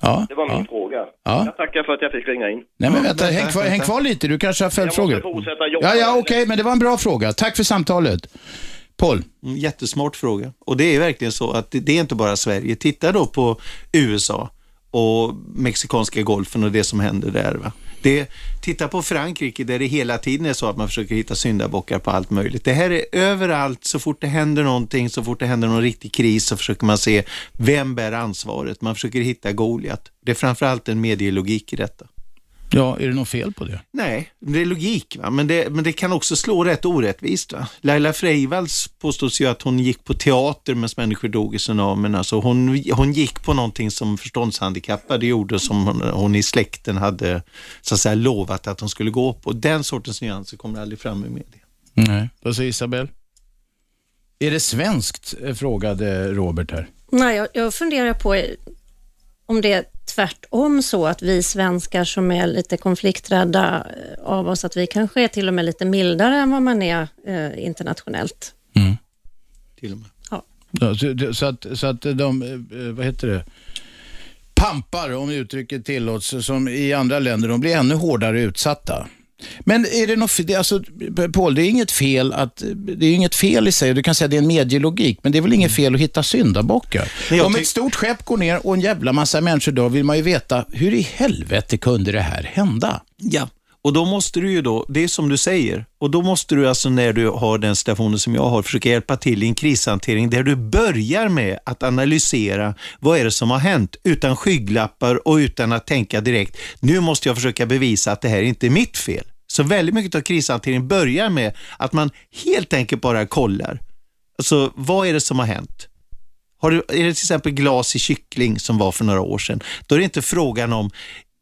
B: Ja,
I: Det var min
B: ja.
I: fråga.
B: Ja.
I: Jag tackar för att jag fick ringa in.
B: Nej, men vänta, häng, kvar, häng kvar lite. Du kanske har
I: Jag måste
B: följdfrågor.
I: fortsätta jobba.
B: Ja, ja, okej, men det var en bra fråga. Tack för samtalet. Paul?
D: Jättesmart fråga. Och det är verkligen så att det, det är inte bara Sverige. Titta då på USA och Mexikanska golfen och det som händer där. Va? Det, titta på Frankrike där det hela tiden är så att man försöker hitta syndabockar på allt möjligt. Det här är överallt, så fort det händer någonting, så fort det händer någon riktig kris så försöker man se vem bär ansvaret. Man försöker hitta Goliat. Det är framförallt en medielogik i detta.
B: Ja, är det något fel på det?
D: Nej, det är logik, va? Men, det, men det kan också slå rätt orättvist. Va? Laila Freivalds påstås ju att hon gick på teater medan människor dog i tsunamin. Alltså hon, hon gick på någonting som förståndshandikappade gjorde som hon, hon i släkten hade så att säga, lovat att hon skulle gå på. Den sortens nyanser kommer aldrig fram i media.
B: Nej. Vad säger Isabel? Är det svenskt? eh, frågade Robert här.
C: Nej, jag, jag funderar på om det är tvärtom så att vi svenskar som är lite konflikträdda eh, av oss, att vi kanske är till och med lite mildare än vad man är eh, internationellt.
D: Till och med.
B: Ja, så, så, att, så att de, eh, vad heter det, pampar, om uttrycket tillåts, som i andra länder, de blir ännu hårdare utsatta. Men är det något, fe- det, är alltså, Paul, det är inget fel att, det är inget fel i sig, du kan säga att det är en medielogik, men det är väl inget fel att hitta syndabockar. Om ett stort skepp går ner och en jävla massa människor dör, vill man ju veta, hur i helvete kunde det här hända?
D: Ja, och då måste du ju då, det är som du säger, och då måste du alltså när du har den situationen som jag har, försöka hjälpa till i en krishantering där du börjar med att analysera vad är det som har hänt utan skygglappar och utan att tänka direkt, nu måste jag försöka bevisa att det här inte är mitt fel. Så väldigt mycket av krishantering börjar med att man helt enkelt bara kollar. Alltså, vad är det som har hänt? Har du, är det till exempel glas i kyckling som var för några år sedan, då är det inte frågan om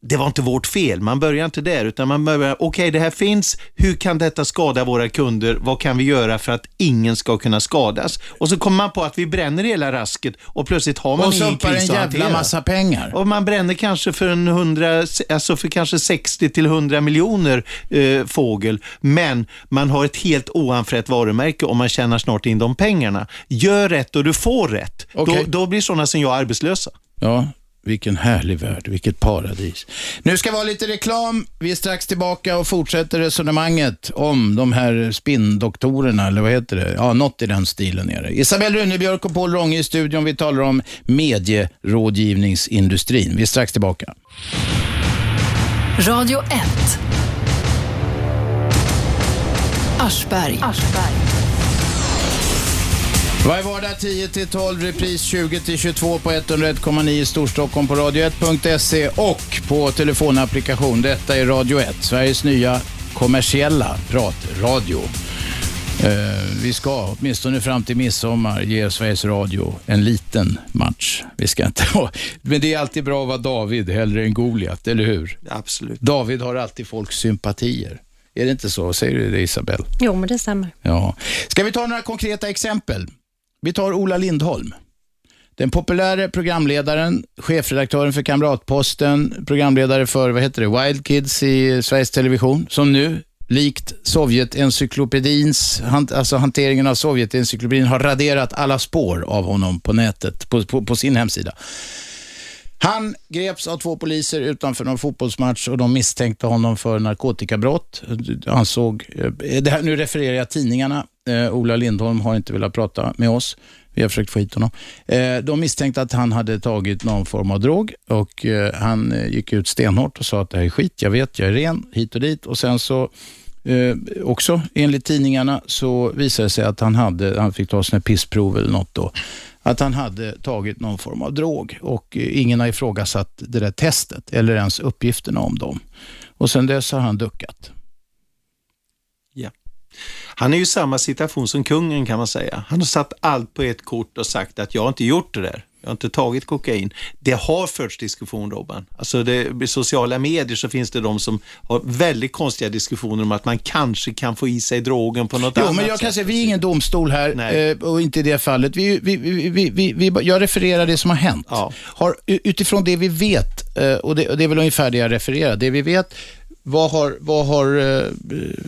D: det var inte vårt fel. Man börjar inte där, utan man börjar, okej det här finns, hur kan detta skada våra kunder? Vad kan vi göra för att ingen ska kunna skadas? Och så kommer man på att vi bränner hela rasket och plötsligt har man
B: Och
D: ingen
B: en
D: kris att
B: jävla
D: hantera.
B: massa pengar.
D: Och man bränner kanske för en 100, alltså för kanske 60 till 100 miljoner eh, fågel, men man har ett helt oanfrätt varumärke och man tjänar snart in de pengarna. Gör rätt och du får rätt.
B: Okej.
D: Då, då blir sådana som jag arbetslösa.
B: Ja, vilken härlig värld, vilket paradis. Nu ska vi ha lite reklam. Vi är strax tillbaka och fortsätter resonemanget om de här spinndoktorerna, eller vad heter det? Ja, något i den stilen är det. Isabelle Runebjörk och Paul Ronge i studion. Vi talar om medierådgivningsindustrin. Vi är strax tillbaka.
A: Radio 1. Aschberg.
B: Varje vardag 10 till 12, repris 20 till 22 på 101,9 i Storstockholm på radio1.se och på telefonapplikation. Detta är Radio 1, Sveriges nya kommersiella pratradio. Eh, vi ska, åtminstone fram till midsommar, ge Sveriges Radio en liten match. Vi ska inte ha, men det är alltid bra att vara David hellre än Goliat, eller hur?
D: Absolut.
B: David har alltid folks sympatier. Är det inte så? Säger du det Isabel?
C: Jo, men det stämmer.
B: Ja. Ska vi ta några konkreta exempel? Vi tar Ola Lindholm. Den populära programledaren, chefredaktören för Kamratposten, programledare för vad heter det, Wild Kids i Sveriges Television, som nu likt Sovjetencyklopedins, alltså hanteringen av Sovjetencyklopedin har raderat alla spår av honom på nätet, på, på, på sin hemsida. Han greps av två poliser utanför någon fotbollsmatch och de misstänkte honom för narkotikabrott. Ansåg, eh, det här, nu refererar jag tidningarna. Eh, Ola Lindholm har inte velat prata med oss. Vi har försökt få hit honom. Eh, de misstänkte att han hade tagit någon form av drog och eh, han eh, gick ut stenhårt och sa att det här är skit, jag vet, jag är ren, hit och dit. Och sen så Eh, också enligt tidningarna så visade det sig att han hade, han fick ta sina pissprov eller något då, att han hade tagit någon form av drog och eh, ingen har ifrågasatt det där testet eller ens uppgifterna om dem. Och sen dess har han duckat.
D: Ja. Han är ju i samma situation som kungen kan man säga. Han har satt allt på ett kort och sagt att jag har inte gjort det där. jag har inte tagit kokain. Det har förts diskussion Robban. Alltså det, i sociala medier så finns det de som har väldigt konstiga diskussioner om att man kanske kan få i sig drogen på något
B: Jo,
D: annat
B: men jag
D: sätt.
B: kan säga, vi är ingen domstol här
D: Nej.
B: eh, och inte i det fallet. Vi, vi, vi, vi, vi, jag refererar det som har hänt. Har, utifrån det vi vet, eh, och det, och det är väl ungefär det jag refererar, det vi vet, vad har, vad har, eh, eh,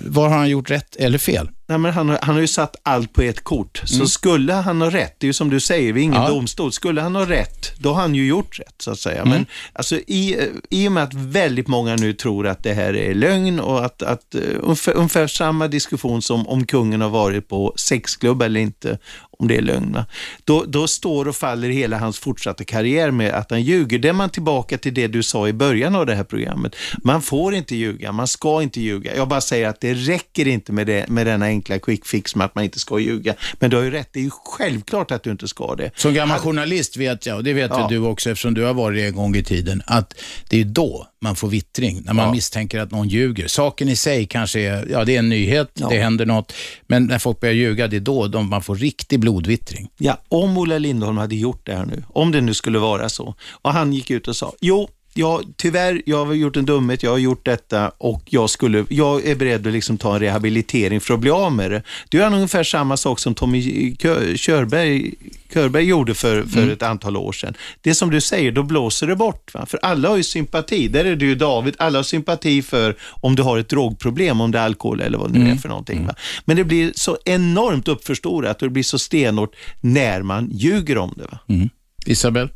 B: vad har han gjort rätt eller fel?
D: Nej, men han, har- han har ju satt allt på ett kort. Så
B: Mm.
D: skulle han ha rätt, det är ju som du säger, vi är ingen
B: Ja.
D: domstol. Skulle han ha rätt, då har han ju gjort rätt så att säga.
B: Mm.
D: Men alltså, i, eh, i och med att väldigt många nu tror att det här är lögn och att, att uh, ungefär, ungefär samma diskussion som om kungen har varit på sexklubb eller inte, om det är lögn. Då, då står och faller hela hans fortsatta karriär med att han ljuger. Det är man tillbaka till det du sa i början av det här programmet. Man får inte ljuga, man ska inte ljuga. Jag bara säger att det räcker inte med, det, med denna enkla quick fix med att man inte ska ljuga. Men du har ju rätt, det är ju självklart att du inte ska det.
B: Som gammal journalist vet jag, och det vet
D: Ja.
B: du också eftersom du har varit det en gång i tiden, att det är då man får vittring, när man
D: Ja.
B: misstänker att någon ljuger. Saken i sig kanske är, ja det är en nyhet,
D: Ja.
B: det händer något, men när folk börjar ljuga, det är då de, man får riktig blodvittring.
D: Ja, om Ola Lindholm hade gjort det här nu, om det nu skulle vara så, och han gick ut och sa, jo, Ja, tyvärr, jag har gjort en dumhet, jag har gjort detta och jag, skulle, jag är beredd att liksom ta en rehabilitering för att bli av med det. Det är ungefär samma sak som Tommy Kö- Körberg, Körberg gjorde för, för
B: Mm.
D: ett antal år sedan. Det som du säger, då blåser det bort. Va? För alla har ju sympati, där är du David, alla har sympati för om du har ett drogproblem, om det är alkohol eller vad det nu är
B: Mm.
D: för någonting. Va? Men det blir så enormt uppförstorat och det blir så stenhårt när man ljuger om det. Va?
B: Mm. Isabel?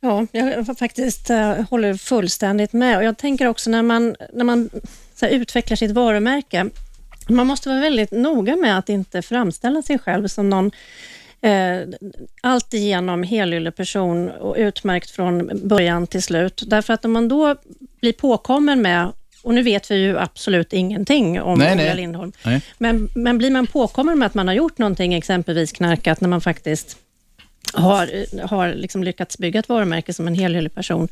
C: Ja, jag faktiskt eh, håller fullständigt med. Och jag tänker också när man, när man utvecklar sitt varumärke, man måste vara väldigt noga med att inte framställa sig själv som någon eh, alltigenom helylle person och utmärkt från början till slut. Därför att om man då blir påkommen med, och nu vet vi ju absolut ingenting om
B: Nej,
C: Ola
B: nej.
C: Lindholm,
B: Nej.
C: men, men blir man påkommen med att man har gjort någonting, exempelvis knarkat, när man faktiskt har, har liksom lyckats bygga ett varumärke som en helylle person,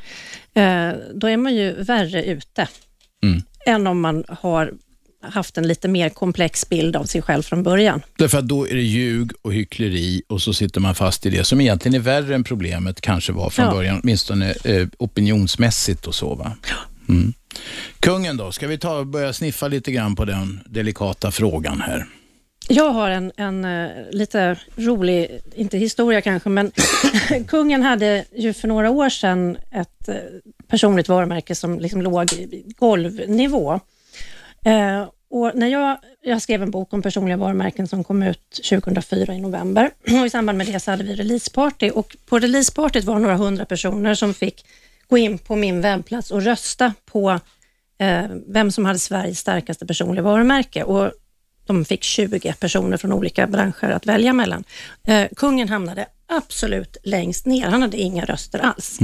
C: eh, då är man ju värre ute
B: Mm.
C: än om man har haft en lite mer komplex bild av sig själv från början.
B: Därför att då är det ljug och hyckleri och så sitter man fast i det som egentligen är värre än problemet kanske var från
C: Ja.
B: början, åtminstone eh, opinionsmässigt och så. Va? Mm. Kungen då, ska vi ta börja sniffa lite grann på den delikata frågan här?
C: Jag har en, en eh, lite rolig, inte historia kanske, men kungen hade ju för några år sedan ett eh, personligt varumärke som liksom låg i golvnivå. Eh, och när jag, jag skrev en bok om personliga varumärken som kom ut 2004 i november och i samband med det så hade vi releaseparty och på releasepartyt var det några hundra personer som fick gå in på min webbplats och rösta på eh, vem som hade Sveriges starkaste personliga varumärke. Och de fick 20 personer från olika branscher att välja mellan. Eh, kungen hamnade absolut längst ner. Han hade inga röster alls.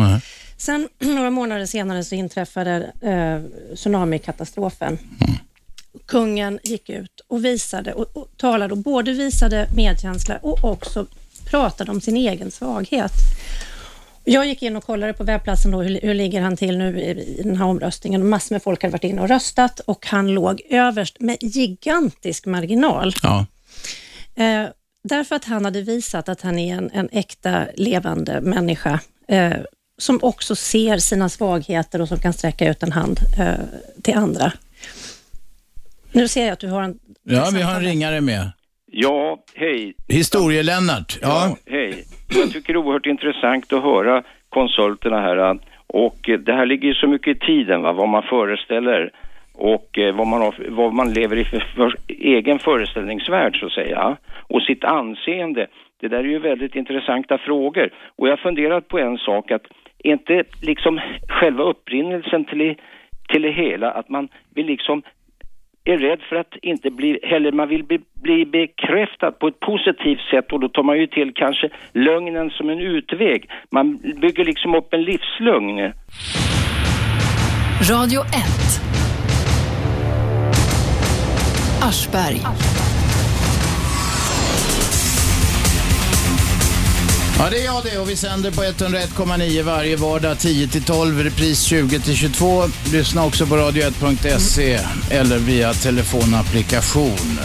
C: Sen några månader senare så inträffade eh, tsunamikatastrofen. Kungen gick ut och visade och, och talade och både visade medkänsla och också pratade om sin egen svaghet. Jag gick in och kollade på webbplatsen då, hur, hur ligger han till nu i, i den här omröstningen. Massor med folk hade varit inne och röstat och han låg överst med gigantisk marginal.
B: Ja.
C: Eh, därför att han hade visat att han är en, en äkta levande människa eh, som också ser sina svagheter och som kan sträcka ut en hand eh, till andra. Nu ser jag att du har en...
B: Ja, vi har en ringare med.
J: Ja, hej.
B: Historie-Lennart. Ja.
J: Hej. Jag tycker det är oerhört intressant att höra konsulterna här. Och eh, det här ligger ju så mycket i tiden, va? vad man föreställer och eh, vad, man har, vad man lever i för, för egen föreställningsvärld så att säga. Och sitt anseende. Det där är ju väldigt intressanta frågor. Och jag har funderat på en sak att är inte liksom själva upprinnelsen till, till det hela att man vill liksom är rädd för att inte bli, eller man vill bli, bli bekräftad på ett positivt sätt och då tar man ju till kanske lögnen som en utväg. Man bygger liksom upp en livslögn.
A: Radio 1. Aschberg.
B: Ja, det är jag det och vi sänder på 101,9 varje vardag 10-12, repris 20-22. Lyssna också på radio1.se eller via telefonapplikation.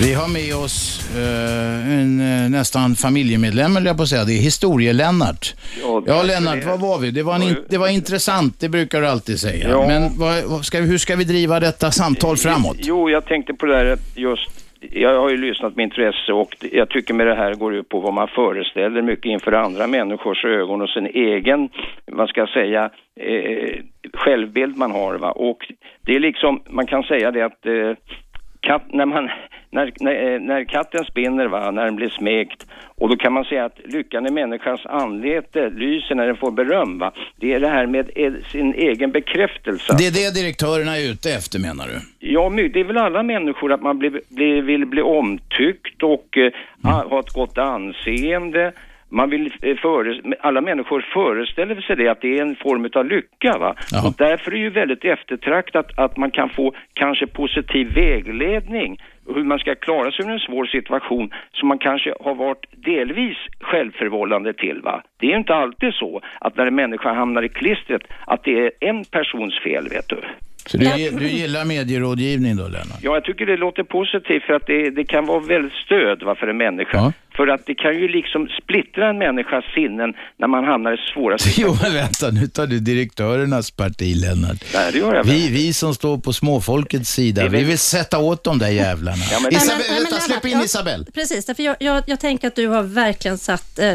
B: Vi har med oss eh, en eh, nästan familjemedlem, eller jag på att säga. Det är historie-Lennart.
J: Ja,
B: Ja, Lennart, vad var vi? Det var, in, det var intressant, det brukar du alltid säga.
J: Ja.
B: Men vad, ska, hur ska vi driva detta samtal framåt?
J: Jo, jag tänkte på det där just jag har ju lyssnat med intresse och jag tycker med det här går ut på vad man föreställer mycket inför andra människors ögon och sin egen, vad ska jag säga, eh, självbild man har. Va? Och det är liksom, man kan säga det att eh, katt, när, man, när, när, eh, när katten spinner, va, när den blir smekt, och då kan man säga att lyckan i människans anlete lyser när den får beröm. Va? Det är det här med eh, sin egen bekräftelse.
B: Det är det direktörerna är ute efter menar du?
J: Ja, det är väl alla människor att man blir, blir, vill bli omtyckt och eh, ha- ha ett gott anseende. Man vill, eh, före, alla människor föreställer sig det, att det är en form av lycka. Va? Och därför är det ju väldigt eftertraktat att man kan få kanske positiv vägledning hur man ska klara sig ur en svår situation som man kanske har varit delvis självförvållande till. Va? Det är ju inte alltid så att när en människa hamnar i klistret att det är en persons fel, vet du.
B: Så du, du gillar medierådgivning då, Lennart?
J: Ja, jag tycker det låter positivt för att det, det kan vara väldigt stöd va, för en människa. För att det kan ju liksom splittra en människas sinnen när man hamnar i svåra
B: Jo,
J: situationer.
B: men vänta, nu tar du direktörernas parti, Lennart.
J: Nej, det gör jag
B: vi, vi som står på småfolkets sida, vi vill sätta åt de där jävlarna.
C: Nej, men-
B: Isabel,
C: nej, men
B: vänta, släpp in Isabel.
C: Ja, precis, därför jag, jag, jag tänker att du har verkligen satt, eh,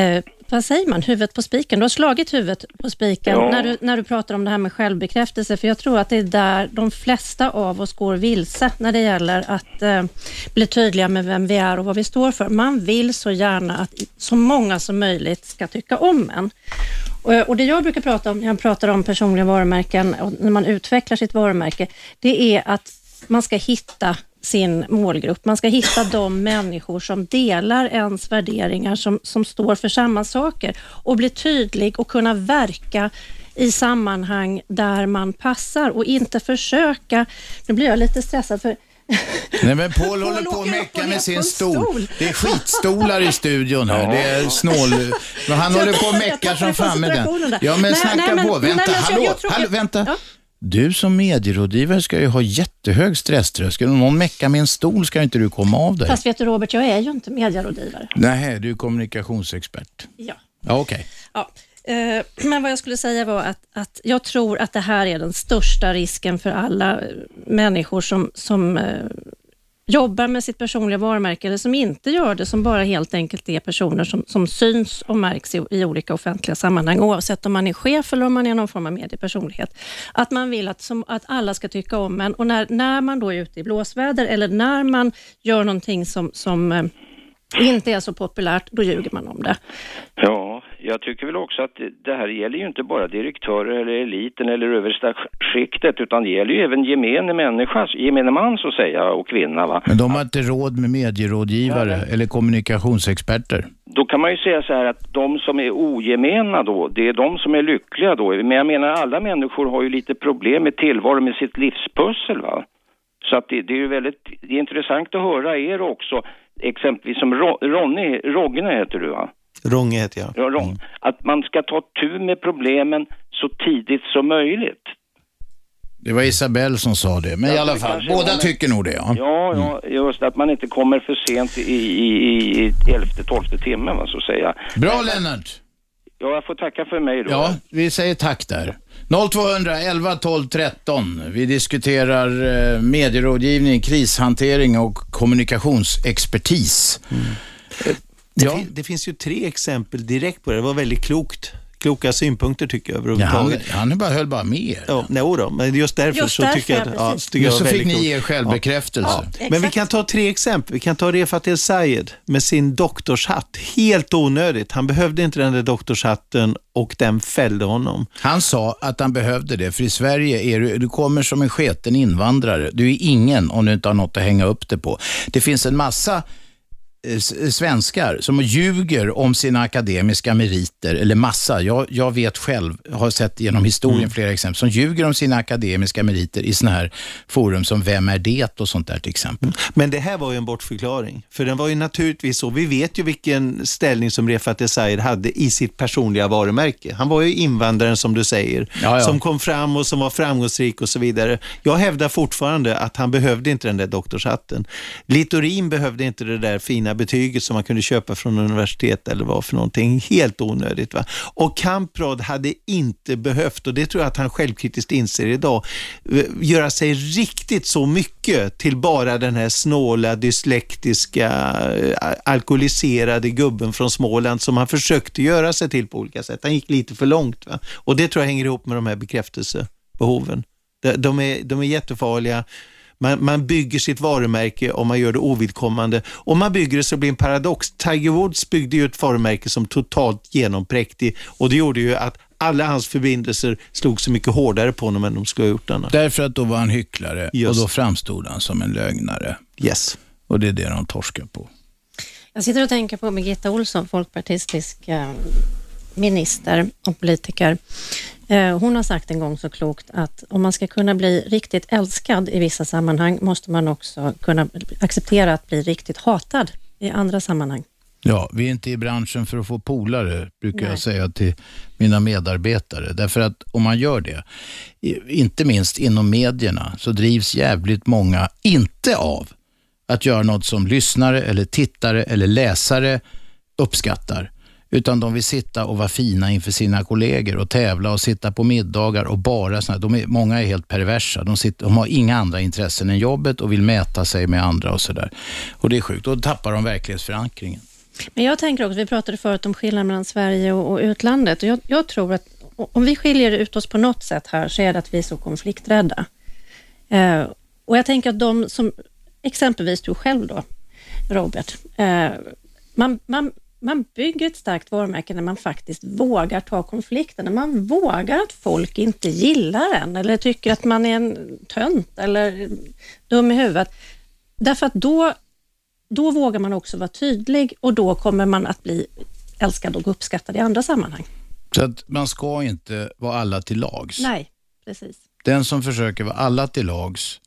C: eh, vad säger man, huvudet på spiken. Du har slagit huvudet på spiken
K: Ja.
C: när, du, när du pratar om det här med självbekräftelse, för jag tror att det är där de flesta av oss går vilse när det gäller att eh, bli tydliga med vem vi är och vad vi står för. Man vill så gärna att så många som möjligt ska tycka om en. Och, och det jag brukar prata om när jag pratar om personliga varumärken och när man utvecklar sitt varumärke, det är att man ska hitta sin målgrupp. Man ska hitta de människor som delar ens värderingar, som, som står för samma saker och bli tydlig och kunna verka i sammanhang där man passar och inte försöka... Nu blir jag lite stressad för
B: Nej men Paul håller på att mecka med sin stol. Det är skitstolar i studion här. Det är snål... Men han
C: Jag-
B: håller på
C: jag
B: meckar
C: tappar
B: som fan med den. Ja men
C: Nej,
B: snacka
C: nej, men-
B: på.
C: nej,
B: Vänta,
C: men jag-
B: hallå,
C: jag tror-
B: hallå,
C: jag-
B: vänta.
C: Ja.
B: Du som medierådgivare ska ju ha jättehög stresströskel. Om någon meckar med en stol ska inte du komma av dig.
C: Fast vet du Robert, jag är ju inte medierådgivare.
B: Nej, du är kommunikationsexpert.
C: Ja.
B: Ja, okej.
C: Ja, eh, men vad jag skulle säga var att, att jag tror att det här är den största risken för alla människor som, som eh, jobbar med sitt personliga varumärke eller som inte gör det, som bara helt enkelt är personer som, som syns och märks i, i olika offentliga sammanhang, oavsett om man är chef eller om man är någon form av mediepersonlighet. Att man vill att, som, att alla ska tycka om en och när, när man då är ute i blåsväder eller när man gör någonting som, som eh, inte är så populärt, då ljuger man om det.
J: Ja, jag tycker väl också att det- här gäller ju inte bara direktörer eller eliten eller översta skiktet utan det gäller ju även gemene människa, gemene man så att säga och kvinna va.
B: Men de har inte råd med medierådgivare eller kommunikationsexperter.
J: Då kan man ju säga så här att de som är ogemena då, det är de som är lyckliga då. Men jag menar alla människor har ju lite problem med tillvaron med sitt livspussel va. Så att det, det är ju väldigt det är intressant att höra er också, exempelvis som Ro, Ronny, Rogne heter du va?
D: Rånge heter jag.
J: Ja, Ron, Att man ska ta tur med problemen så tidigt som möjligt.
B: Det var Isabelle som sa det, men i
J: Ja,
B: alla
J: det
B: fall, båda
J: men-
B: tycker nog det. Ja.
J: Ja, ja, just att man inte kommer för sent i, i, i elfte, tolfte timmen, va, så att säga.
B: Bra Lennart!
J: Ja, jag får tacka för mig då.
B: Ja, vi säger tack där. 0200 11 12 13. Vi diskuterar eh, medierådgivning, krishantering och kommunikationsexpertis.
D: Det, fin- det finns ju tre exempel direkt på det. Det var väldigt klokt. Kloka synpunkter tycker jag överhuvudtaget.
B: Ja, han, han bara, höll bara med.
D: Ja, nej, då, men just därför
C: Just
D: så
C: därför,
D: tycker jag att...
C: ja,
D: Ja,
C: precis.
D: tycker jag
B: så fick ni er självbekräftelse.
D: Ja. Men vi kan ta tre exempel. Vi kan ta Refat El Sayed med sin doktorshatt. Helt onödigt. Han behövde inte den där doktorshatten och den fällde honom.
B: Han sa att han behövde det, för i Sverige är du, du kommer som en sketen invandrare. Du är ingen om du inte har något att hänga upp det på. Det finns en massa svenskar som ljuger om sina akademiska meriter, eller massa. Jag, jag vet själv, har sett genom historien
D: Mm.
B: flera exempel, som ljuger om sina akademiska meriter i sådana här forum som Vem är det och sånt där till exempel.
D: Men det här var ju en bortförklaring. För den var ju naturligtvis så. Vi vet ju vilken ställning som Refat Esaid hade i sitt personliga varumärke. Han var ju invandraren som du säger,
B: Ja, ja.
D: som kom fram och som var framgångsrik och så vidare. Jag hävdar fortfarande att han behövde inte den där doktorshatten. Littorin behövde inte det där fina betyget som man kunde köpa från universitet eller vad för någonting. Helt onödigt. Va? Och Kamprad hade inte behövt, och det tror jag att han självkritiskt inser idag, eh, göra sig riktigt så mycket till bara den här snåla, dyslektiska, eh, alkoholiserade gubben från Småland som han försökte göra sig till på olika sätt. Han gick lite för långt. Va? Och det tror jag hänger ihop med de här bekräftelsebehoven. De, är, de är jättefarliga. Man, man bygger sitt varumärke och man gör det ovidkommande. Om man bygger det så blir det en paradox. Tiger Woods byggde ju ett varumärke som totalt genompräktig och det gjorde ju att alla hans förbindelser slog så mycket hårdare på honom än de skulle ha gjort annars.
B: Därför att då var han hycklare
D: Just.
B: och då framstod han som en lögnare.
D: Yes.
B: Och det är det de torskar på.
C: Jag sitter och tänker på Birgitta Olsson, folkpartistisk eh, minister och politiker. Eh, Hon har sagt en gång så klokt att om man ska kunna bli riktigt älskad i vissa sammanhang måste man också kunna acceptera att bli riktigt hatad i andra sammanhang.
B: Ja, vi är inte i branschen för att få polare, brukar
C: Nej.
B: jag säga till mina medarbetare. Därför att om man gör det, inte minst inom medierna, så drivs jävligt många inte av att göra något som lyssnare eller tittare eller läsare uppskattar. Utan de vill sitta och vara fina inför sina kollegor och tävla och sitta på middagar och bara såna, de är, Många är helt perversa. De, sitter, de har inga andra intressen än jobbet och vill mäta sig med andra och sådär. Och det är sjukt. Då tappar de verklighetsförankringen.
C: Men jag tänker också, vi pratade förut om skillnaden mellan Sverige och, och utlandet och jag, jag tror att om vi skiljer ut oss på något sätt här så är det att vi är så konflikträdda. Eh, och jag tänker att de som, exempelvis du själv då, Robert, eh, man, man, man bygger ett starkt varumärke när man faktiskt vågar ta konflikten, när man vågar att folk inte gillar en eller tycker att man är en tönt eller dum i huvudet. Därför att då, då vågar man också vara tydlig och då kommer man att bli älskad och uppskattad i andra sammanhang.
B: Så att man ska inte vara alla till lags.
C: Nej, precis.
B: Den som försöker vara alla till lags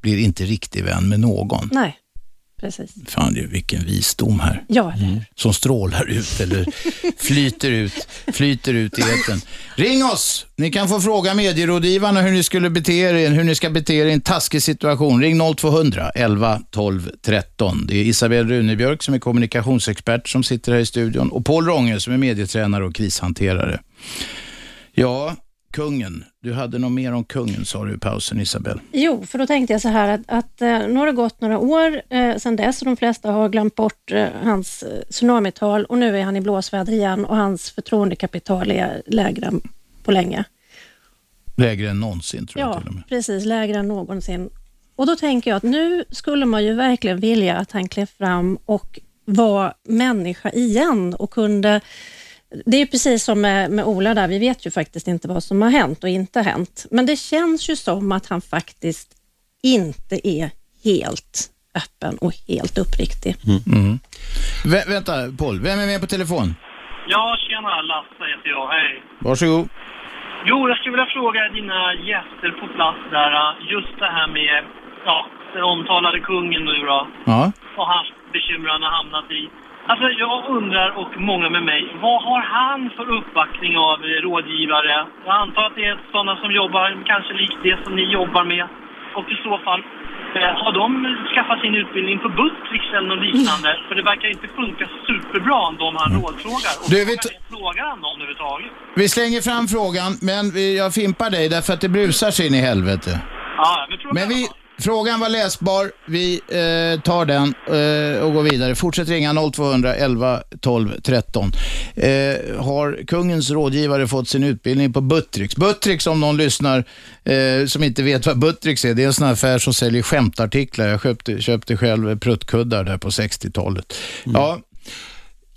B: blir inte riktig vän med någon.
C: Nej, precis.
B: Fan, det är vilken visdom här.
C: Ja, eller hur?
B: Som strålar ut eller flyter ut, flyter ut i etern. Ring oss! Ni kan få fråga medierådgivarna hur ni skulle bete er, hur ni ska bete er i en taskig situation. Ring 0200 11 12 13. Det är Isabel Runebjörk som är kommunikationsexpert som sitter här i studion och Paul Ronge som är medietränare och krishanterare. Ja, kungen. Du hade något mer om kungen sa du i pausen Isabel.
C: Jo, för då tänkte jag så här att, att eh, nu har det gått några år eh, sedan dess och de flesta har glömt bort eh, hans eh, tsunamital och nu är han i blåsväder igen och hans förtroendekapital är lägre än på länge.
B: Lägre än någonsin tror jag
C: Ja,
B: till och med.
C: precis. Lägre än någonsin. Och då tänker jag att nu skulle man ju verkligen vilja att han klev fram och var människa igen och kunde... Det är precis som med, med Ola där, vi vet ju faktiskt inte vad som har hänt och inte hänt. Men det känns ju som att han faktiskt inte är helt öppen och helt uppriktig.
B: Mm. Vä- vänta, Paul. Vem är med på telefon?
K: Ja, tjena Lasse heter jag. Hej.
B: Varsågod.
K: Jo, jag skulle vilja fråga dina gäster på plats där, äh, just det här med ja, den omtalade kungen nu då
B: Ja.
K: och hans bekymmer han har hamnat i. Alltså jag undrar, och många med mig, vad har han för uppbackning av rådgivare? Jag antar att det är sådana som jobbar kanske likt det som ni jobbar med. Och i så fall, eh, har de skaffat sin utbildning på Buttricks eller något liknande? För det verkar inte funka superbra om de han rådfrågar. Och
B: Du,
K: är, frågar han någon överhuvudtaget?
B: Vi slänger fram frågan, men vi- jag fimpar dig därför att det brusar sig in i helvete.
K: Ja, men
B: Men vi, frågan var läsbar. Vi eh, tar den eh, och går vidare. Fortsätt ringa 0200 11 12 13. Eh, har kungens rådgivare fått sin utbildning på Buttricks? Buttricks, om någon lyssnar eh, som inte vet vad Buttricks är, det är en sån här affär som säljer skämtartiklar. Jag köpte, köpte själv pruttkuddar där på 60-talet. Ja,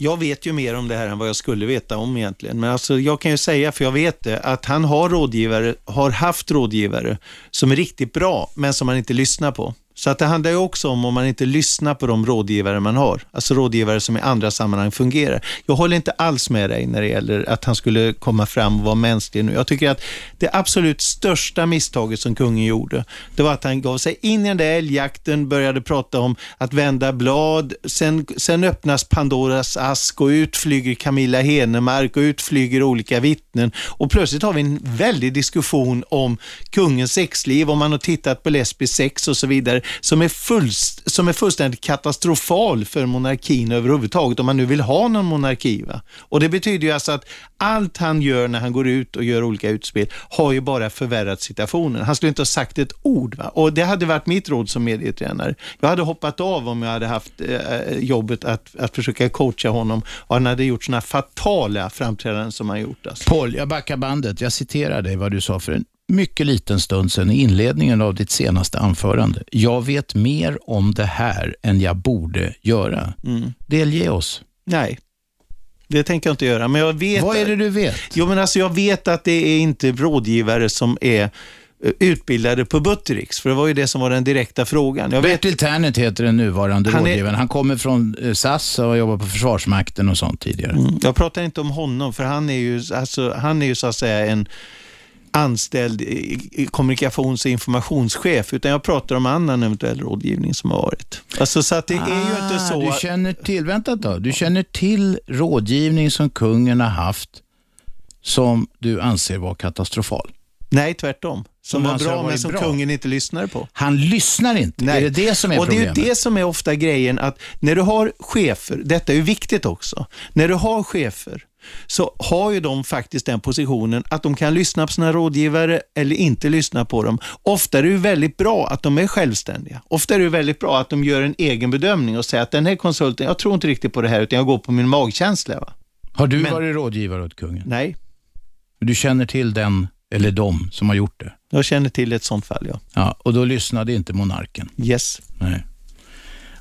D: jag vet ju mer om det här än vad jag skulle veta om egentligen. Men alltså, jag kan ju säga, för jag vet det, att han har rådgivare, har haft rådgivare som är riktigt bra, men som han inte lyssnar på. Så att det handlar ju också om om man inte lyssnar på de rådgivare man har. Alltså rådgivare som i andra sammanhang fungerar. Jag håller inte alls med dig när det gäller att han skulle komma fram och vara mänsklig nu. Jag tycker att det absolut största misstaget som kungen gjorde, det var att han gav sig in i den där älgjakten, började prata om att vända blad, sen, sen öppnas Pandoras ask och ut flyger Camilla Henemark och ut flyger olika vittnen och plötsligt har vi en väldig diskussion om kungens sexliv, om man har tittat på lesbisk sex och så vidare som är, fullst, som är fullständigt katastrofal för monarkin överhuvudtaget, om man nu vill ha någon monarki. Va? Och Det betyder ju alltså att allt han gör när han går ut och gör olika utspel har ju bara förvärrat situationen. Han skulle inte ha sagt ett ord. Va? Och Det hade varit mitt råd som medietränare. Jag hade hoppat av om jag hade haft eh, eh, jobbet att, att försöka coacha honom och han hade gjort sådana fatala framträdanden som han gjort. Alltså.
B: Paul, jag backar bandet. Jag citerar dig vad du sa för en mycket liten stund sedan i inledningen av ditt senaste anförande. Jag vet mer om det här än jag borde göra.
D: Mm.
B: Delge oss.
D: Nej, det tänker jag inte göra. Men jag vet,
B: Vad är det du vet?
D: Jo, men alltså jag vet att det är inte rådgivare som är eh, utbildade på Buttericks, för det var ju det som var den direkta frågan. Jag vet,
B: Bertil Ternet heter den nuvarande
D: Han är-
B: rådgivaren. Han kommer från eh, SAS och har jobbat på Försvarsmakten och sånt tidigare.
D: Mm, jag pratar inte om honom, för han är ju, alltså, han är ju så att säga en anställd kommunikations och informationschef, utan jag pratar om annan eventuell rådgivning som har varit. Alltså, så att det är ju inte så...
B: Ah, Du känner till, vänta då, du känner till rådgivning som kungen har haft som du anser var katastrofal?
D: Nej, tvärtom. Som,
B: Som
D: var bra, men som
B: bra.
D: kungen inte lyssnade på.
B: Han lyssnar inte.
D: Nej.
B: Är det det som är
D: och
B: problemet?
D: det är det som är ofta grejen, att när du har chefer, detta är ju viktigt också, när du har chefer så har ju de faktiskt den positionen att de kan lyssna på sina rådgivare eller inte lyssna på dem. Ofta är det ju väldigt bra att de är självständiga. Ofta är det väldigt bra att de gör en egen bedömning och säger att den här konsulten, jag tror inte riktigt på det här utan jag går på min magkänsla. Va?
B: Har du
D: Men-
B: varit rådgivare åt kungen?
D: Nej,
B: Du känner till den eller de som har gjort det?
D: jag känner till ett sånt fall, ja.
B: Ja, och då lyssnade inte monarken?
D: Yes.
B: Nej.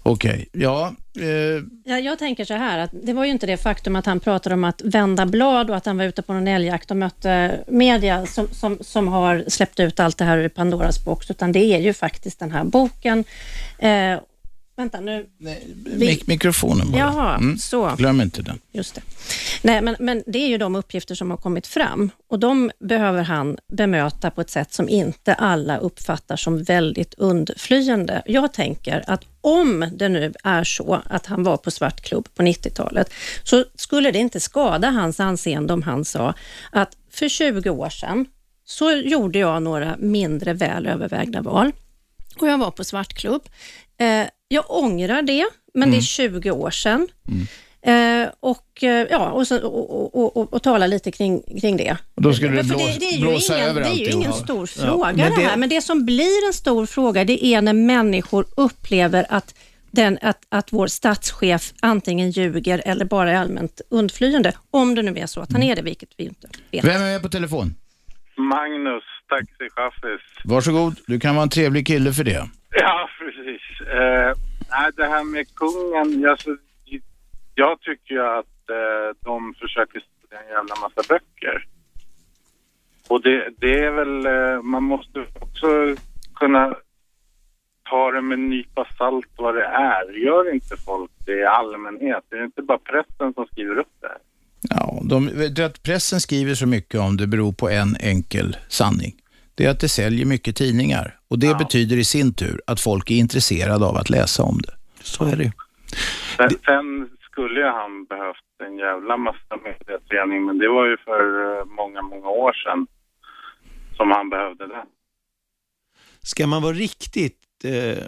B: Okej, ja. Eh,
C: Ja, jag tänker så här, att det var ju inte det faktum att han pratade om att vända blad och att han var ute på någon älgjakt och mötte media som, som, som har släppt ut allt det här ur Pandoras box, utan det är ju faktiskt den här boken. Eh, vänta nu.
B: mik mikrofonen bara.
C: Jaha,
B: Mm.
C: så.
B: Glöm inte den.
C: Just det. Nej, men, men det är ju de uppgifter som har kommit fram och de behöver han bemöta på ett sätt som inte alla uppfattar som väldigt undflyende. Jag tänker att om det nu är så att han var på svartklubb på 90-talet, så skulle det inte skada hans anseende om han sa att för 20 år sedan så gjorde jag några mindre väl övervägda val och jag var på svartklubb. Eh, jag ångrar det, men det är 20 år sedan. Eh, och, eh, ja, och, så, och, och, och, och tala lite kring, kring det.
B: Och då skulle det
C: För
B: blås-
C: det, är ju
B: blåsa
C: ingen,
B: över
C: Det är ju ingen stor
B: Ja,
C: fråga
B: men
C: det
B: det-
C: här, men det som blir en stor fråga, det är när människor upplever att, den, att, att vår statschef antingen ljuger eller bara är allmänt undflyende, om det nu är så att han är det, vilket vi inte vet.
B: Vem är med på telefon?
L: Magnus, taxichaffis.
B: Varsågod, du kan vara en trevlig kille för det.
L: Ja, precis. Eh, nej, det här med kungen, alltså, jag tycker ju att eh, de försöker skriva en jävla massa böcker. Och det, det är väl, eh, man måste också kunna ta det med en nypa salt vad det är. Gör inte folk det i allmänhet? Det är inte bara pressen som skriver upp det.
B: Ja, de, att pressen skriver så mycket om det beror på en enkel sanning. Det är att det säljer mycket tidningar och det betyder i sin tur att folk är intresserade av att läsa om det.
D: Så är det ju.
L: Sen, sen skulle ju han behövt en jävla massa mediaträning, men det var ju för eh, många, många år sedan som han behövde det.
D: Ska man vara riktigt eh,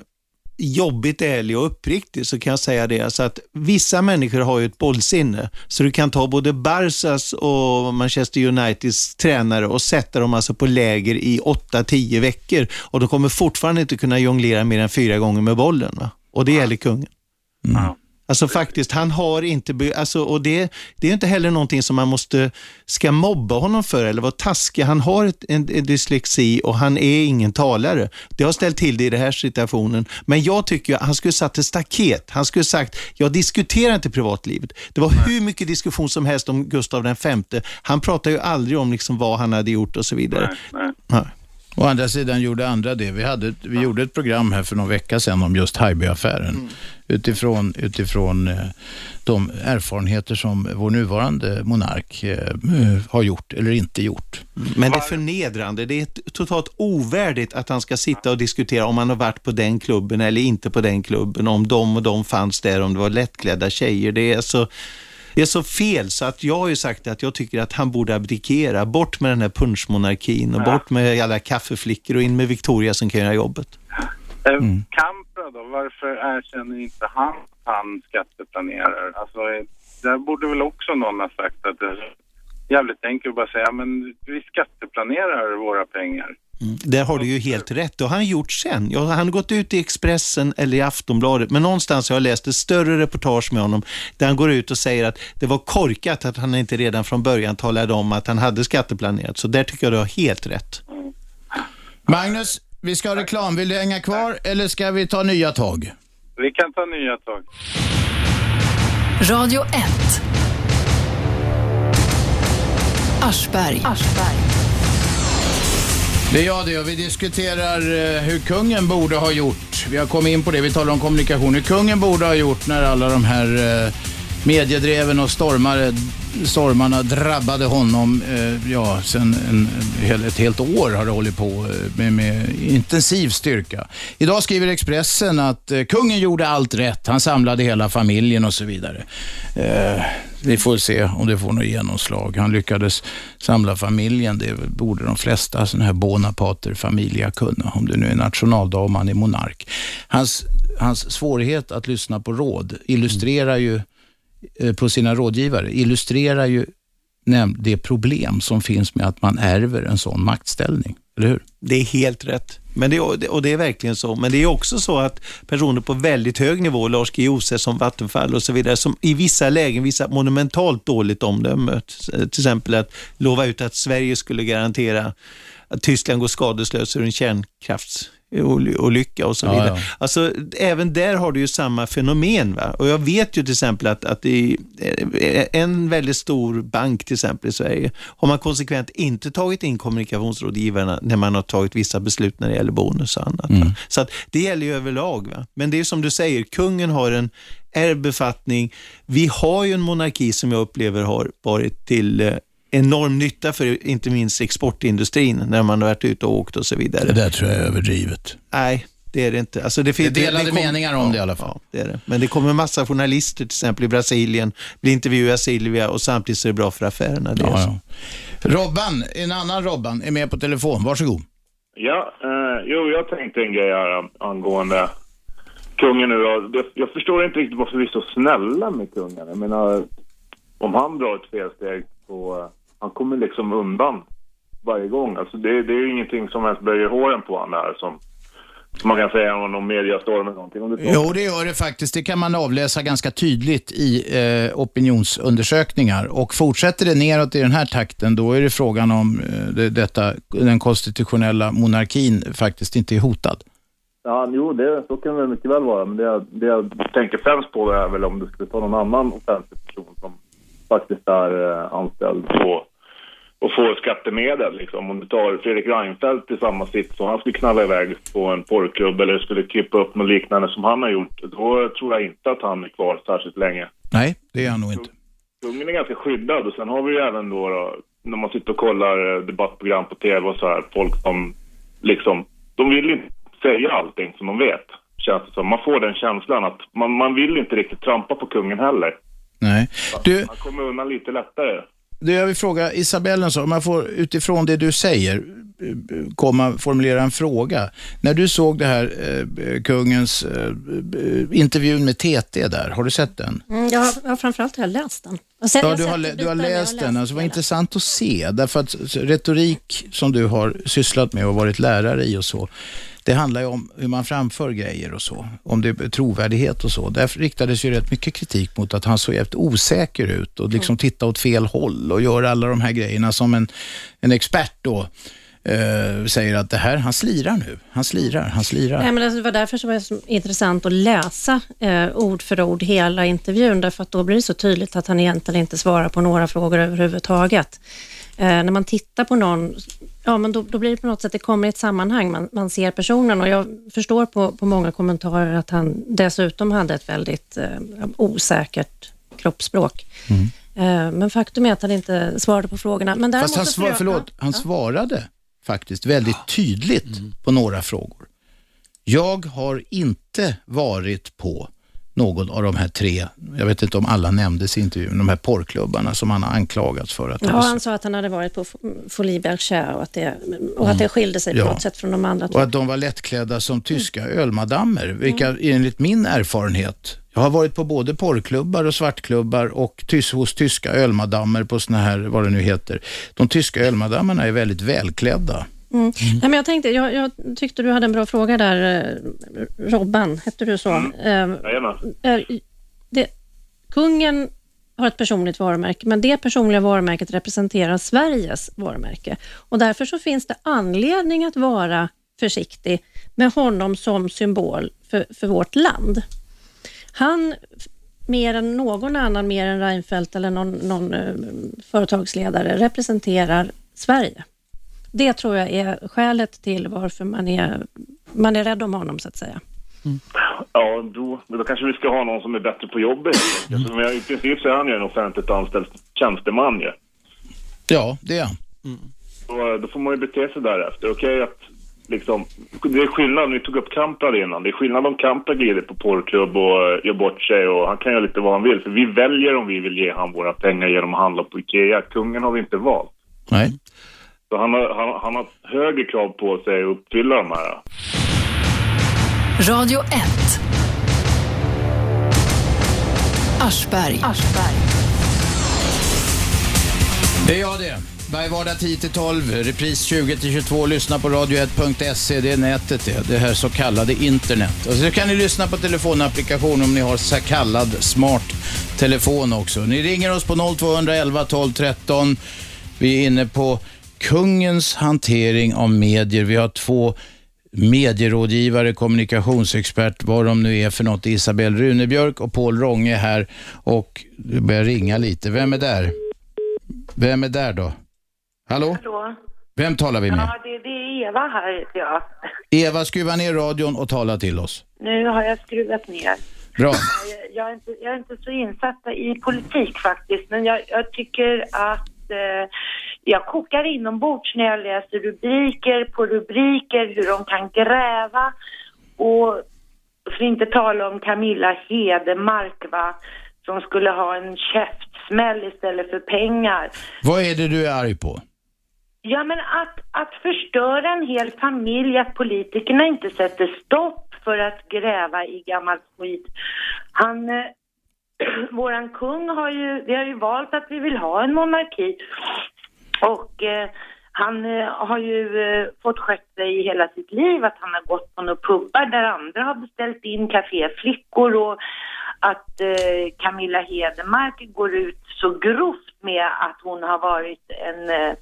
D: jobbigt ärlig och uppriktig så kan jag säga det, alltså att vissa människor har ju ett bollsinne, så du kan ta både Barsas och Manchester Uniteds tränare och sätta dem alltså på läger i 8-10 veckor och de kommer fortfarande inte kunna jonglera mer än fyra gånger med bollen. Va? Och det gäller kungen. Alltså faktiskt, han har inte, be- alltså, och det, det är inte heller någonting som man måste, ska mobba honom för eller vara taskig. Han har ett, en, en dyslexi och han är ingen talare. Det har ställt till det i den här situationen. Men jag tycker att han skulle satt ett staket. Han skulle sagt, jag diskuterar inte privatlivet. Det var hur mycket diskussion som helst om Gustav V. Han pratar ju aldrig om liksom vad han hade gjort och så vidare.
L: Nej.
D: Nej.
B: Å andra sidan gjorde andra det. Vi, hade, vi gjorde ett program här för någon vecka sedan om just Haijby-affären.
D: Mm.
B: Utifrån, utifrån eh, de erfarenheter som vår nuvarande monark eh, eh, har gjort eller inte gjort.
D: Men det är förnedrande. Det är totalt ovärdigt att han ska sitta och diskutera om han har varit på den klubben eller inte på den klubben, om de och de fanns där, om det var lättklädda tjejer. Det är så, det är så fel så att jag har ju sagt att jag tycker att han borde abdikera. Bort med den här punschmonarkin och
L: Ja.
D: bort med alla kaffeflickor och in med Victoria som kan göra jobbet.
L: Eh, Kamprad då, varför erkänner inte han att han skatteplanerar? Alltså, där borde väl också någon ha sagt att det är jävligt enkelt att bara säga, men vi skatteplanerar våra pengar.
D: Där har du ju helt rätt. Det har han gjort sen. Ja, han har gått ut i Expressen eller i Aftonbladet, men någonstans har jag läst ett större reportage med honom där han går ut och säger att det var korkat att han inte redan från början talade om att han hade skatteplanerat. Så där tycker jag du har helt rätt.
B: Magnus, vi ska ha reklam. Vill du hänga kvar eller ska vi ta nya tag?
L: Vi kan ta nya tag.
A: Radio 1. Aschberg.
B: Det är jag det och vi diskuterar eh, hur kungen borde ha gjort. Vi har kommit in på det, vi talar om kommunikation. Hur kungen borde ha gjort när alla de här eh, mediedreven och stormare, stormarna drabbade honom. Eh, ja, sen en, ett helt år har det hållit på med, med intensiv styrka. Idag skriver Expressen att kungen gjorde allt rätt. Han samlade hela familjen och så vidare. Vi får se om det får något genomslag. Han lyckades samla familjen. Det borde de flesta sådana här Bonapater-familjer kunna, om det nu är nationaldag och man är monark. Hans, hans svårighet att lyssna på råd illustrerar ju eh, på sina rådgivare, illustrerar ju det problem som finns med att man ärver en sån maktställning. Eller hur?
D: Det är helt rätt. Men det, och det är verkligen så. Men det är också så att personer på väldigt hög nivå, Lars G. Josefsson, Vattenfall och så vidare, som i vissa lägen visar monumentalt dåligt omdöme. Till exempel att lova ut att Sverige skulle garantera att Tyskland går skadeslös ur en kärnkrafts och så
B: Ja,
D: vidare.
B: ja.
D: Alltså, även där har du ju samma fenomen. Va? Och jag vet ju till exempel att, att i eh, en väldigt stor bank till exempel i Sverige har man konsekvent inte tagit in kommunikationsrådgivarna när man har tagit vissa beslut när det gäller bonus och annat. Va? Så att det gäller ju överlag. Va? Men det är som du säger, kungen har en ärvbefattning. Vi har ju en monarki som jag upplever har varit till eh, enorm nytta för inte minst exportindustrin när man har varit ute och åkt och så vidare.
B: Det där tror jag är överdrivet.
D: Nej, det är det inte. Alltså det,
B: Det är
D: finns-
B: delade
D: kom-
B: meningar om det i alla fall.
D: Ja, det är det. Men det kommer massa journalister till exempel i Brasilien, blir intervjuar Silvia och samtidigt så är det bra för affärerna. Det
B: Ja, ja. Robban, en annan Robban, är med på telefon. Varsågod.
M: Ja, eh, jo, jag tänkte en grej här angående kungen nu. Det- Jag förstår inte riktigt varför vi är så snälla med kungen. Jag menar, om han drar ett felsteg eh, han kommer liksom undan varje gång. Alltså det, det är ju ingenting som ens böjer håren på honom där som, som man kan säga om någon mediastorm eller någonting. Om det
B: Jo, det gör det faktiskt. Det kan man avläsa ganska tydligt i eh, opinionsundersökningar. Och fortsätter det neråt i den här takten, då är det frågan om eh, det, detta, den konstitutionella monarkin faktiskt inte är hotad.
M: Ja, jo, det, så kan det mycket väl vara. Men det, jag- det jag tänker främst på är väl om du skulle ta någon annan offentlig person som faktiskt är eh, anställd på och får skattemedel. Liksom. Om du tar Fredrik Reinfeldt i samma sitt som han skulle knalla iväg på en porrklubb eller skulle klippa upp något liknande som han har gjort, då tror jag inte att han är kvar särskilt länge.
B: Nej, det är han nog inte.
M: Kungen är ganska skyddad och sen har vi ju även då, då när man sitter och kollar eh, debattprogram på tv och så här, folk som liksom, de vill inte säga allting som de vet. Känns det som. Man får den känslan att man, man vill inte riktigt trampa på kungen heller.
B: Nej. Du,
M: Han kommer undan lite lättare.
B: Du, jag vill fråga Isabellen, så, om jag får utifrån det du säger komma formulera en fråga. När du såg det här eh, kungens eh, intervjun med TT där, har du sett den?
C: Mm, jag, har, ja, framförallt har jag läst den. Sen-
B: Ja,
C: jag
B: du har, du
C: bitar,
B: har läst den. Alltså, vad
C: hela.
B: intressant att se. Därför att retorik som du har sysslat med och varit lärare i och så, det handlar ju om hur man framför grejer och så. Om det är trovärdighet och så. Därför riktades ju rätt mycket kritik mot att han såg jävligt osäker ut och liksom titta åt fel håll och göra alla de här grejerna som en, en expert då eh, säger att det här, han slirar nu. Han slirar, han slirar.
C: Nej, men alltså, det var därför som det var så intressant att läsa eh, ord för ord hela intervjun, därför att då blir det så tydligt att han egentligen inte svarar på några frågor överhuvudtaget. Eh, när man tittar på någon, ja men då, då blir det på något sätt, det kommer i ett sammanhang, man, man ser personen och jag förstår på, på många kommentarer att han dessutom hade ett väldigt eh, osäkert kroppsspråk. Eh, men faktum är att han inte svarade på frågorna. Men
B: Fast han, svar, förlåt, han svarade faktiskt väldigt tydligt på några frågor. Jag har inte varit på någon av de här tre, jag vet inte om alla nämndes i intervjun, de här porrklubbarna som han har anklagats för att
C: Ja,
B: ha
C: han sa att han hade varit på Folie Berger och att det, och att det skilde sig på
B: Mm. Ja.
C: något sätt från de andra.
B: Och att de var lättklädda som tyska ölmadammer, vilka enligt min erfarenhet, jag har varit på både porrklubbar och svartklubbar och tys hos tyska ölmadammer på såna här, vad det nu heter. De tyska ölmadammerna är väldigt välklädda.
C: Mm. Nej, men jag, tänkte, jag, jag tyckte du hade en bra fråga där, eh, Robban, hette du så?
B: Mm.
C: Eh,
M: Jajamän.
C: eh, det, kungen har ett personligt varumärke, men det personliga varumärket representerar Sveriges varumärke. Och därför så finns det anledning att vara försiktig med honom som symbol för, för vårt land. Han, mer än någon annan, mer än Reinfeldt eller någon, någon eh, företagsledare, representerar Sverige. Det tror jag är skälet till varför man är, man är rädd om honom, så att säga.
M: Ja, då, då kanske vi ska ha någon som är bättre på jobbet. enkelt. Men I princip så är han ju en offentligt anställd tjänsteman ju.
B: Ja, det är han.
M: Då, då får man ju bete sig därefter. Okej att liksom, det är skillnad, ni tog upp Kamprad innan. Det är skillnad om Kamprad glider på porrklubb och eh, gör bort sig och han kan göra lite vad han vill. För vi väljer om vi vill ge han våra pengar genom att handla på Ikea. Kungen har vi inte valt.
B: Nej.
M: Så han har, han, han har högre krav på sig att uppfylla de här.
A: Radio 1. Aschberg.
B: Det är jag det. Varje vardag 10-12, repris 20-22. Lyssna på radio1.se, det är nätet det. Det här så kallade internet. Och så kan ni lyssna på telefonapplikation om ni har så kallad smart telefon också. Ni ringer oss på 0211 12 13. Vi är inne på kungens hantering av medier. Vi har två medierådgivare, kommunikationsexpert, vad de nu är för något. Isabel Runebjörk och Paul Ronge här. Och det börjar ringa lite. Vem är där? Vem är där då? Hallå?
N: Hallå?
B: Vem talar vi med?
N: Ja, det, det är Eva här heter jag.
B: Eva, skruva ner radion och tala till oss.
N: Nu har jag skruvat ner.
B: Bra.
N: Jag, jag, är, inte, jag är inte så insatt i politik faktiskt, men jag, jag tycker att eh, jag kokar inombords när jag läser rubriker på rubriker, hur de kan gräva och för att inte tala om Camilla Hedemark va, som skulle ha en käftsmäll istället för pengar.
B: Vad är det du är arg på?
N: Ja, men att, att förstöra en hel familj, att politikerna inte sätter stopp för att gräva i gammal skit. Han, eh, våran kung har ju, vi har ju valt att vi vill ha en monarki. Och eh, han eh, har ju eh, fått skött sig i hela sitt liv, att han har gått på några pubbar där andra har beställt in kaféflickor och att eh, Camilla Hedemark går ut så grovt med att hon har varit en eh,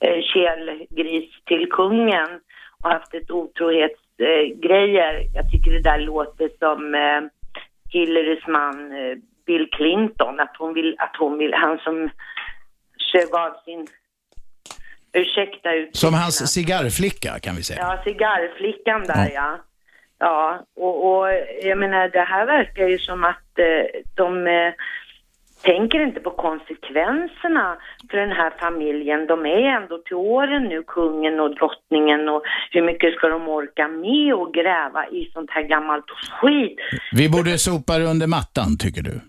N: eh kelgris till kungen och haft ett otrohetsgrejer. Eh. Jag tycker det där låter som eh, Hillarys man eh, Bill Clinton, att hon vill, att hon vill, han som sög av sin, ursäkta ut
B: Som hans cigarrflicka kan vi säga.
N: Ja, cigarrflickan där ja. Ja, och, och jag menar det här verkar ju som att eh, de eh, tänker inte på konsekvenserna för den här familjen. De är ändå till åren nu, kungen och drottningen och hur mycket ska de orka med och gräva i sånt här gammalt skit?
B: Vi borde sopa det under mattan, tycker du?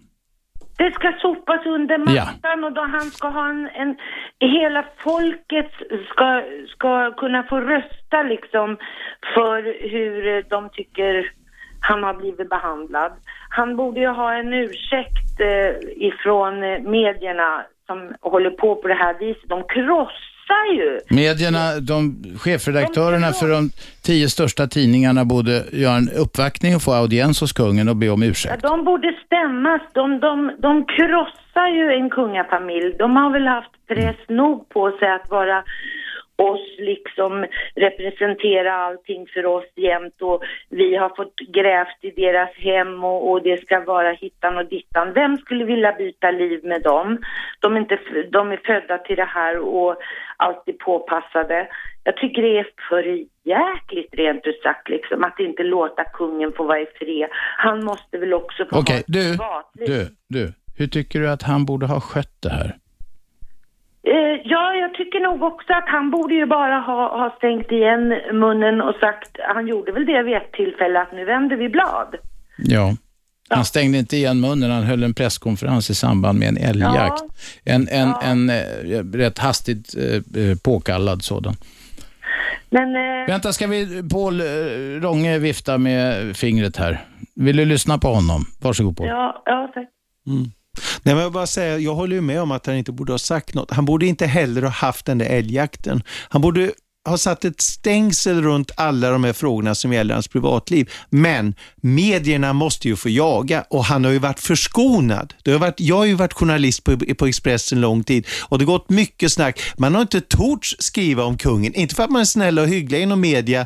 N: Det ska sopas under
B: Ja.
N: mattan och då han ska ha en, en hela folket ska, ska kunna få rösta liksom för hur de tycker han har blivit behandlad. Han borde ju ha en ursäkt eh, ifrån eh, medierna som håller på på det här viset. De krossar ju.
B: Medierna, de, chefredaktörerna för de tio största tidningarna borde göra en uppvaktning och få audiens hos kungen och be om
N: Ja,
B: ursäkt.
N: de borde stämmas. De, de, de krossar ju en kungafamilj. De har väl haft press nog på sig att vara oss liksom representera allting för oss jämt och vi har fått grävt i deras hem och, och det ska vara hittan och dittan. Vem skulle vilja byta liv med dem? De är, inte, de är födda till det här och alltid påpassade. Jag tycker det är för jäkligt rent ut sagt liksom att inte låta kungen få vara i fred. Han måste väl också få
B: Okej,
N: ha ett
B: du, du, du. Hur tycker du att han borde ha skött det här?
N: Eh, ja, jag tycker nog också att han borde ju bara ha, ha stängt igen munnen och sagt, han gjorde väl det vid ett tillfälle, att nu vänder vi blad.
B: Ja. Han stängde inte igen munnen, han höll en presskonferens i samband med en älgjakt. En, en, en eh, rätt hastigt eh, eh, påkallad sådan.
N: Men, eh,
B: Vänta, ska vi... Paul eh, Ronge vifta med fingret här. Vill du lyssna på honom? Varsågod Paul.
N: ja, ja, tack.
D: Nej, men jag, bara säga, jag håller ju med om att han inte borde ha sagt något. Han borde inte heller ha haft den där älgjakten. Han borde har satt ett stängsel runt alla de här frågorna som gäller hans privatliv. Men medierna måste ju få jaga och han har ju varit förskonad. Det har varit, jag har ju varit journalist på, på Expressen lång tid och det har gått mycket snack. Man har inte torts skriva om kungen, inte för att man är snäll och hygglig inom media,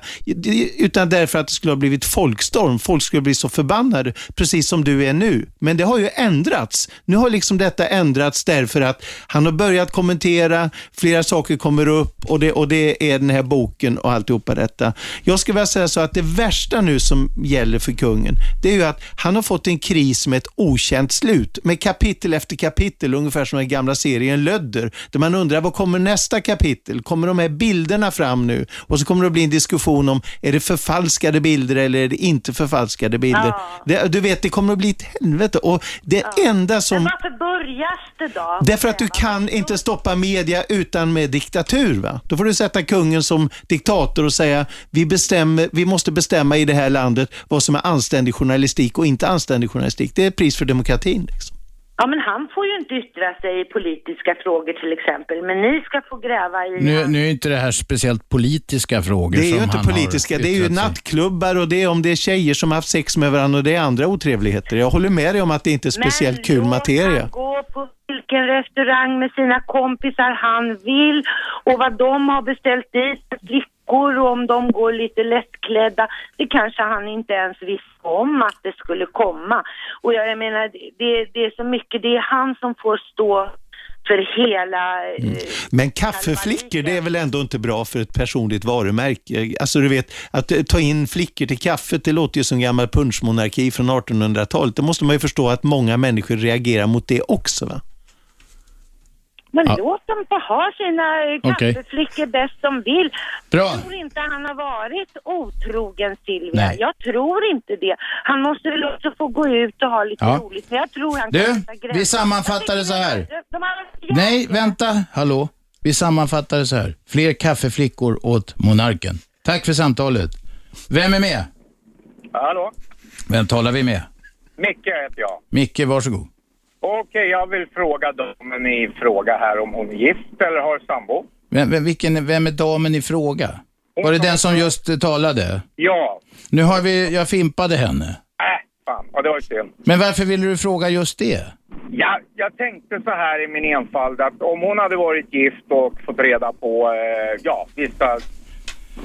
D: utan därför att det skulle ha blivit folkstorm. Folk skulle bli så förbannade, precis som du är nu. Men det har ju ändrats. Nu har liksom detta ändrats därför att han har börjat kommentera, flera saker kommer upp och det, och det är den här boken och alltihopa detta. Jag skulle vilja säga så att det värsta nu som gäller för kungen, det är ju att han har fått en kris med ett okänt slut. Med kapitel efter kapitel, ungefär som den gamla serien Lödder, där man undrar vad kommer nästa kapitel? Kommer de här bilderna fram nu? Och så kommer det att bli en diskussion om, är det förfalskade bilder eller är det inte förfalskade bilder? Det, du vet, det kommer att bli ett helvete. Och det enda som...
N: Men varför börjas det då?
D: Därför att du kan inte stoppa media utan med diktatur. Va? Då får du sätta kungen som diktator och säga vi, bestämmer, vi måste bestämma i det här landet vad som är anständig journalistik och inte anständig journalistik. Det är ett pris för demokratin. Liksom.
N: Ja, men han får ju inte yttra sig i politiska frågor till exempel, men ni ska få gräva i...
B: Nu, nu är inte det här speciellt politiska frågor
D: Det är
B: som
D: ju inte politiska, det är ju nattklubbar och det är om det är tjejer som har haft sex med varandra och det är andra otrevligheter. Jag håller med dig om att det inte är speciellt kul materia.
N: gå på vilken restaurang med sina kompisar han vill och vad de har beställt dit flickor och om de går lite lättklädda. Det kanske han inte ens visste om att det skulle komma. Och jag, menar, det, det är så mycket, det är han som får stå för hela... eh,
D: Men kaffeflickor, det är väl ändå inte bra för ett personligt varumärke? Alltså du vet, att eh, ta in flickor till kaffet, det låter ju som gammal punschmonarki från 1800-talet. Det måste man ju förstå att många människor reagerar mot det också va?
N: Men
D: Ja.
N: låt dem få ha sina eh, kaffeflickor bäst de vill.
B: Bra.
N: Jag tror inte han har varit otrogen Silvia.
B: Nej.
N: Jag tror inte det. Han måste väl också få gå ut och ha lite
B: Ja.
N: roligt. Men jag tror han
B: Du,
N: kan
B: vi sammanfattar det så här.
N: De har-
B: Nej, vänta. Hallå. Vi sammanfattar det så här. Fler kaffeflickor åt monarken. Tack för samtalet. Vem är med?
O: Hallå?
B: Vem talar vi med?
O: Micke heter jag.
B: Micke, varsågod.
O: Okej, jag vill fråga damen i fråga här om hon är gift eller har sambo.
B: Vem, vem, vilken, vem är damen i fråga? Var det den som just eh, talade?
O: Ja.
B: Nu har vi, jag fimpade henne.
O: Äh, fan. Ja, det var ju synd.
B: Men varför ville du fråga just det?
O: Ja, jag tänkte så här i min enfald att om hon hade varit gift och fått reda på, eh, ja, vissa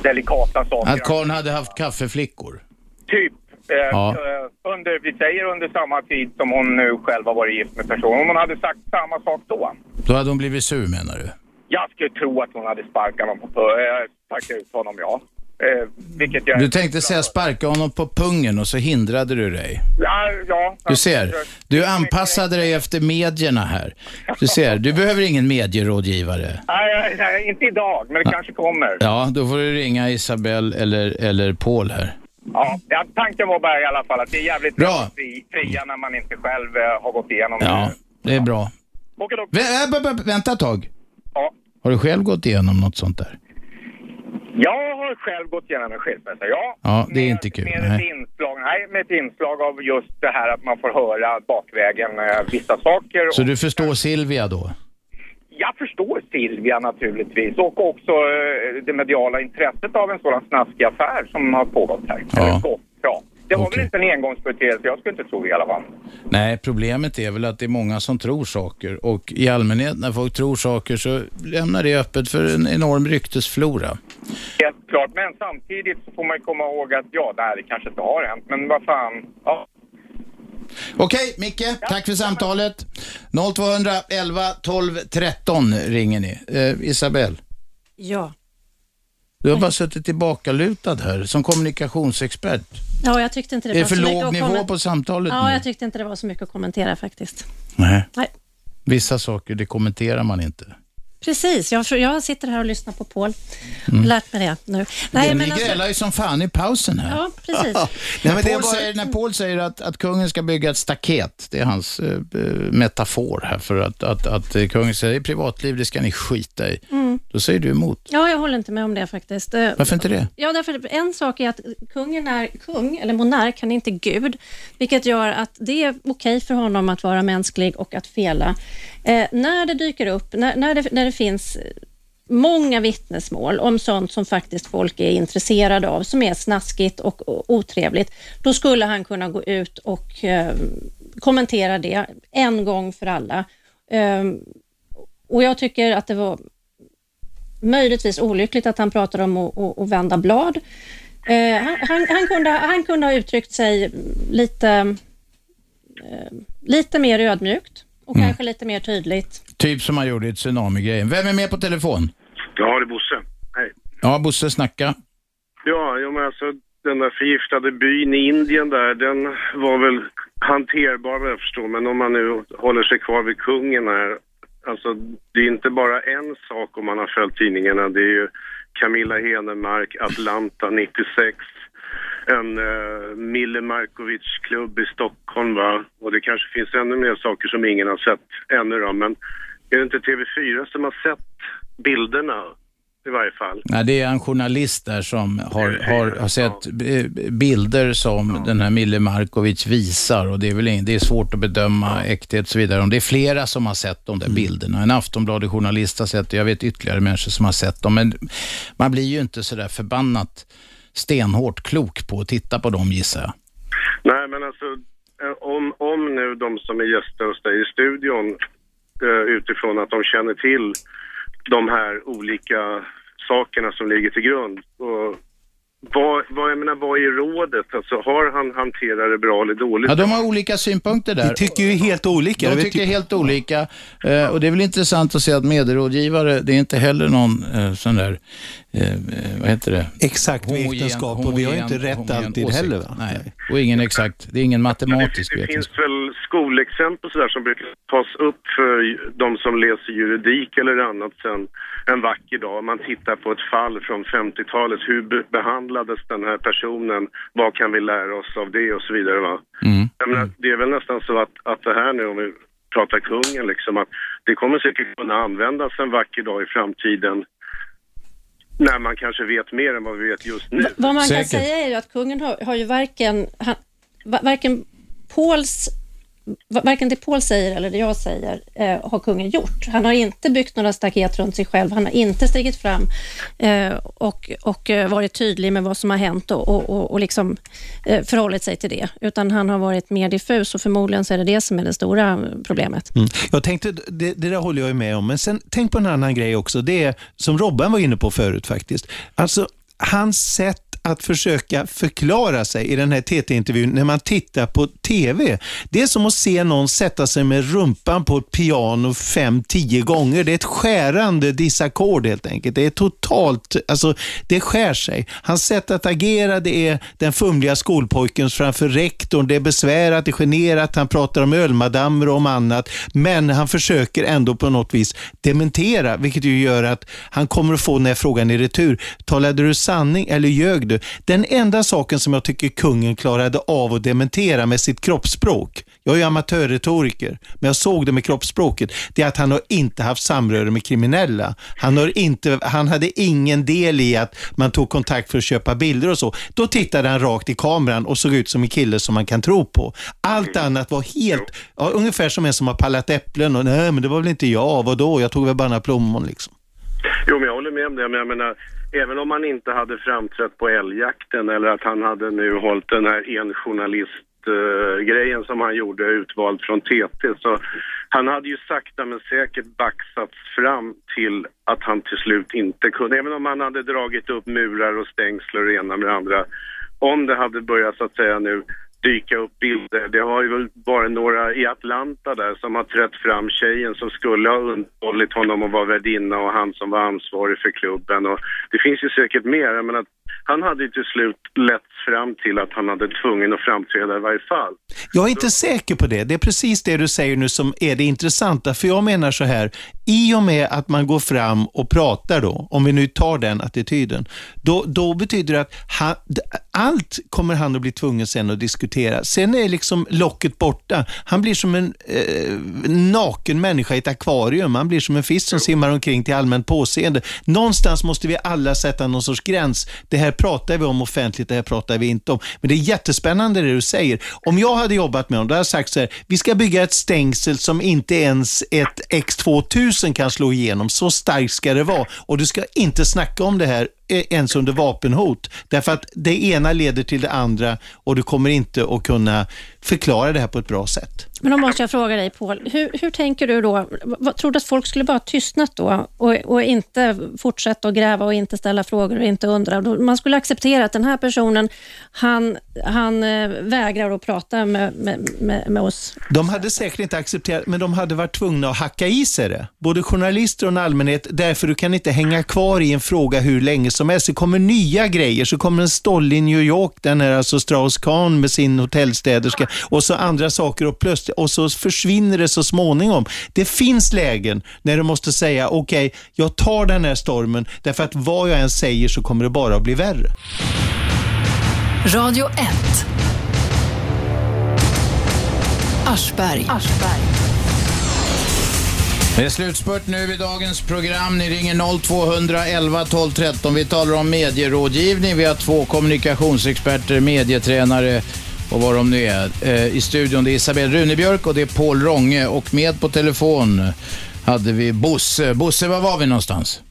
O: delikata saker.
B: Att Karl hade haft kaffeflickor?
O: Typ. Eh,
B: Ja.
O: eh, under, vi säger under samma tid som hon nu själv har varit gift med personen. Om hon hade sagt samma sak då.
B: Då hade hon blivit sur menar du?
O: Jag skulle tro att hon hade sparkat honom på eh, sparkat ut honom, ja. Eh, vilket jag...
B: Du tänkte säga sparka honom på pungen och så hindrade du dig.
O: Ja, ja.
B: Du ser, du anpassade dig efter medierna här. Du ser, du behöver ingen medierådgivare.
O: Nej, nej, nej, inte idag, men det kanske kommer.
B: Ja, då får du ringa Isabelle eller, eller Paul här.
O: Ja, ja, tanken var bara i alla fall att det är jävligt
B: Bra.
O: att fri, fria när man inte själv eh, har gått igenom
B: Ja, det är bra.
O: Okej då.
B: Vä- b- b- vänta ett tag.
O: Ja.
B: Har du själv gått igenom något sånt där?
O: Jag har själv gått igenom en skilsmässa, ja.
B: Ja, det är inte kul.
O: Med ett,
B: Nej.
O: inslag, nej, med ett inslag av just det här att man får höra bakvägen eh, vissa saker.
B: Så du förstår Silvia då?
O: Jag förstår Silvia naturligtvis och också eh, det mediala intresset av en sådan snaskig affär som har pågått här.
B: Ja.
O: Det var
B: Okej.
O: väl inte en engångsföreteelse, jag skulle inte tro det i alla fall.
B: Nej, problemet är väl att det är många som tror saker och i allmänhet när folk tror saker så lämnar det öppet för en enorm ryktesflora.
O: Helt klart, men samtidigt så får man ju komma ihåg att ja, det här kanske inte har hänt, men vad fan. Ja.
B: Okej, Micke, tack för samtalet. 0211 12 13 ringer ni. Eh, Isabel,
C: Ja.
B: du har bara suttit tillbakalutad här som kommunikationsexpert.
C: ja, jag tyckte inte det
B: Är det
C: var
B: för
C: så mycket
B: låg
C: att
B: nivå på samtalet
C: Ja,
B: nu?
C: jag tyckte inte det var så mycket att kommentera faktiskt.
B: Nej.
C: Nej.
B: Vissa saker, det kommenterar man inte.
C: Precis, jag, jag sitter här och lyssnar på Paul.
B: Mm.
C: Lärt mig det nu.
B: Nej,
C: men
B: ni
C: alltså-
B: grälar ju som fan i pausen här.
C: Ja, precis.
B: när,
D: men det
B: Paul
D: bara-
B: säger, när Paul säger att, att kungen ska bygga ett staket, det är hans eh, eh, metafor här för att, att, att eh, kungen säger det privatliv, det ska ni skita i.
C: Mm.
B: Då säger du emot.
C: Ja, jag håller inte med om det faktiskt. Eh,
B: Varför inte det?
C: Ja, därför en sak är att kungen är kung, eller monark, han är inte gud, vilket gör att det är okej för honom att vara mänsklig och att fela. Eh, när det dyker upp, när, när, det, när det finns många vittnesmål om sånt som faktiskt folk är intresserade av, som är snaskigt och otrevligt, då skulle han kunna gå ut och eh, kommentera det en gång för alla. Eh, och jag tycker att det var möjligtvis olyckligt att han pratade om att, att, att vända blad. Eh, han, han, han, kunde, han kunde ha uttryckt sig lite, eh, lite mer ödmjukt och
B: Mm.
C: kanske lite mer tydligt.
B: Typ som han gjorde i Tsunami-grejen. Vem är med på telefon?
P: Ja, det är Bosse. Hej.
B: Ja, Bosse, snacka.
P: Ja, ja men alltså den där förgiftade byn i Indien där, den var väl hanterbar vad jag förstår. Men om man nu håller sig kvar vid kungen här, alltså det är inte bara en sak om man har följt tidningarna. Det är ju Camilla Henemark, Atlanta 96, en uh, Mille Markovic-klubb i Stockholm va. Och det kanske finns ännu mer saker som ingen har sett ännu då. Men är det inte TV4 som har sett bilderna i varje fall?
B: Nej, det är en journalist där som har, har, har sett eh, bilder som den här Mille Markovic visar och det är väl ing- det är svårt att bedöma äkthet och så vidare. Om det är flera som har sett de där bilderna. En Aftonbladet-journalist har sett det, jag vet ytterligare människor som har sett dem, men man blir ju inte sådär förbannat stenhårt klok på att titta på dem gissar jag.
P: Nej, men alltså eh, om, om nu de som är gäster hos dig i studion eh, utifrån att de känner till de här olika sakerna som ligger till grund. Och vad, vad, jag menar, vad är rådet? Alltså, har han hanterat det bra eller dåligt?
B: Ja, de har olika synpunkter där.
D: Vi tycker ju helt olika.
B: De tycker- helt olika. Eh, och det är väl intressant att se att medierådgivare, det är inte heller någon eh, sån där, eh, eh, vad heter det?
D: Exakt
B: Homogen-
D: och vi har ju inte rätt
B: homogen
D: alltid
B: åsikt.
D: heller. Va?
B: Nej, och ingen exakt, det är ingen matematisk
P: Det
B: vetenskap.
P: finns väl skolexempel sådär som brukar tas upp för de som läser juridik eller annat sen en vacker dag. Man tittar på ett fall från 50-talet. Hur be- behandlades den här personen? Vad kan vi lära oss av det och så vidare va?
B: Mm.
P: Menar, det är väl nästan så att, att det här nu om vi pratar kungen liksom att det kommer säkert kunna användas en vacker dag i framtiden när man kanske vet mer än vad vi vet just nu.
C: Vad man kan säga är ju att kungen har, har ju varken, han, va- varken Pauls Varken det Paul säger eller det jag säger eh, har kungen gjort. Han har inte byggt några staket runt sig själv. Han har inte stigit fram eh, och, och eh, varit tydlig med vad som har hänt och, och, och, och liksom, eh, förhållit sig till det. Utan han har varit mer diffus och förmodligen så är det det som är det stora problemet.
D: Mm. Jag tänkte, det, det där håller jag med om, men sen tänk på en annan grej också. Det är, som Robban var inne på förut faktiskt, alltså hans sätt att försöka förklara sig i den här TT-intervjun när man tittar på TV. Det är som att se någon sätta sig med rumpan på ett piano fem, tio gånger. Det är ett skärande disackord helt enkelt. Det är totalt, alltså det skär sig. Hans sätt att agera det är den fumliga skolpojkens framför rektorn. Det är besvärat, det är generat, han pratar om ölmadammer och om annat. Men han försöker ändå på något vis dementera, vilket ju gör att han kommer att få den här frågan i retur. Talade du sanning eller ljög du? Den enda saken som jag tycker kungen klarade av att dementera med sitt kroppsspråk, jag är ju amatörretoriker, men jag såg det med kroppsspråket, det är att han har inte haft samröre med kriminella. Han, har inte, han hade ingen del i att man tog kontakt för att köpa bilder och så. Då tittade han rakt i kameran och såg ut som en kille som man kan tro på. Allt annat var helt, ja, ungefär som en som har pallat äpplen och nej men det var väl inte jag, vadå, jag tog väl bara några plommon liksom.
P: Jo, men jag håller med om det. Men jag menar, även om han inte hade framträtt på älgjakten eller att han hade nu hållit den här enjournalist-grejen eh, som han gjorde utvald från TT så han hade ju sakta men säkert baxats fram till att han till slut inte kunde, även om han hade dragit upp murar och stängsel och det ena med det andra. Om det hade börjat så att säga nu dyka upp bilder. Det har ju varit några i Atlanta där som har trätt fram tjejen som skulle ha underhållit honom och var värdinna och han som var ansvarig för klubben. Och det finns ju säkert mer. Jag menar, han hade ju till slut lätt fram till att han hade tvungen att framträda i varje fall.
D: Jag är inte säker på det. Det är precis det du säger nu som är det intressanta. För jag menar så här, i och med att man går fram och pratar då, om vi nu tar den attityden, då, då betyder det att han, allt kommer han att bli tvungen sen att diskutera. Sen är liksom locket borta. Han blir som en eh, naken människa i ett akvarium. Han blir som en fisk som simmar omkring till allmänt påseende. Någonstans måste vi alla sätta någon sorts gräns. Det här pratar vi om offentligt, det här pratar vi inte om. Men det är jättespännande det du säger. Om jag hade jobbat med dem, då hade jag sagt så här, vi ska bygga ett stängsel som inte ens ett X2000 kan slå igenom. Så starkt ska det vara. Och du ska inte snacka om det här ens under vapenhot. Därför att det ena leder till det andra och du kommer inte att kunna förklara det här på ett bra sätt.
C: Men då måste jag fråga dig Paul, hur, hur tänker du då? Vad, tror du att folk skulle bara tystnat då och, och inte fortsätta att gräva och inte ställa frågor och inte undra? Man skulle acceptera att den här personen, han, han eh, vägrar att prata med, med, med, med oss.
D: De hade säkert inte accepterat, men de hade varit tvungna att hacka i sig det. Både journalister och en allmänhet, därför du kan inte hänga kvar i en fråga hur länge som helst. Det kommer nya grejer, så kommer en stolle i New York, den är alltså Strauss-Kahn med sin hotellstäderska och så andra saker och plötsligt och så försvinner det så småningom. Det finns lägen när du måste säga okej, okay, jag tar den här stormen därför att vad jag än säger så kommer det bara att bli värre.
A: Radio 1 Aschberg. Aschberg.
B: Det är slutspurt nu i dagens program. Ni ringer 0211 12 13. Vi talar om medierådgivning. Vi har två kommunikationsexperter, medietränare och vad de nu är. Eh, I studion det är Isabelle Runebjörk och det är Paul Ronge och med på telefon hade vi Bosse. Bosse, var var vi någonstans?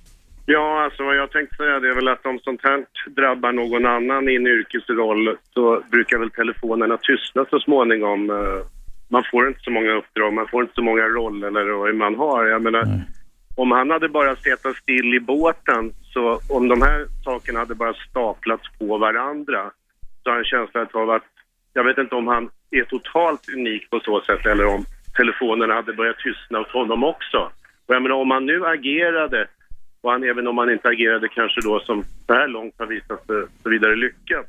P: Ja, alltså vad jag tänkte säga det är väl att om sånt här drabbar någon annan i en yrkesroll så brukar väl telefonerna tystna så småningom. Eh, man får inte så många uppdrag, man får inte så många roller eller vad man har. Jag menar,
B: Mm.
P: om han hade bara suttit still i båten så om de här sakerna hade bara staplats på varandra så har jag en känsla av att jag vet inte om han är totalt unik på så sätt eller om telefonerna hade börjat tystna hos honom också. Och jag menar om han nu agerade och han, även om han inte agerade kanske då som så här långt har visat sig så vidare lyckat.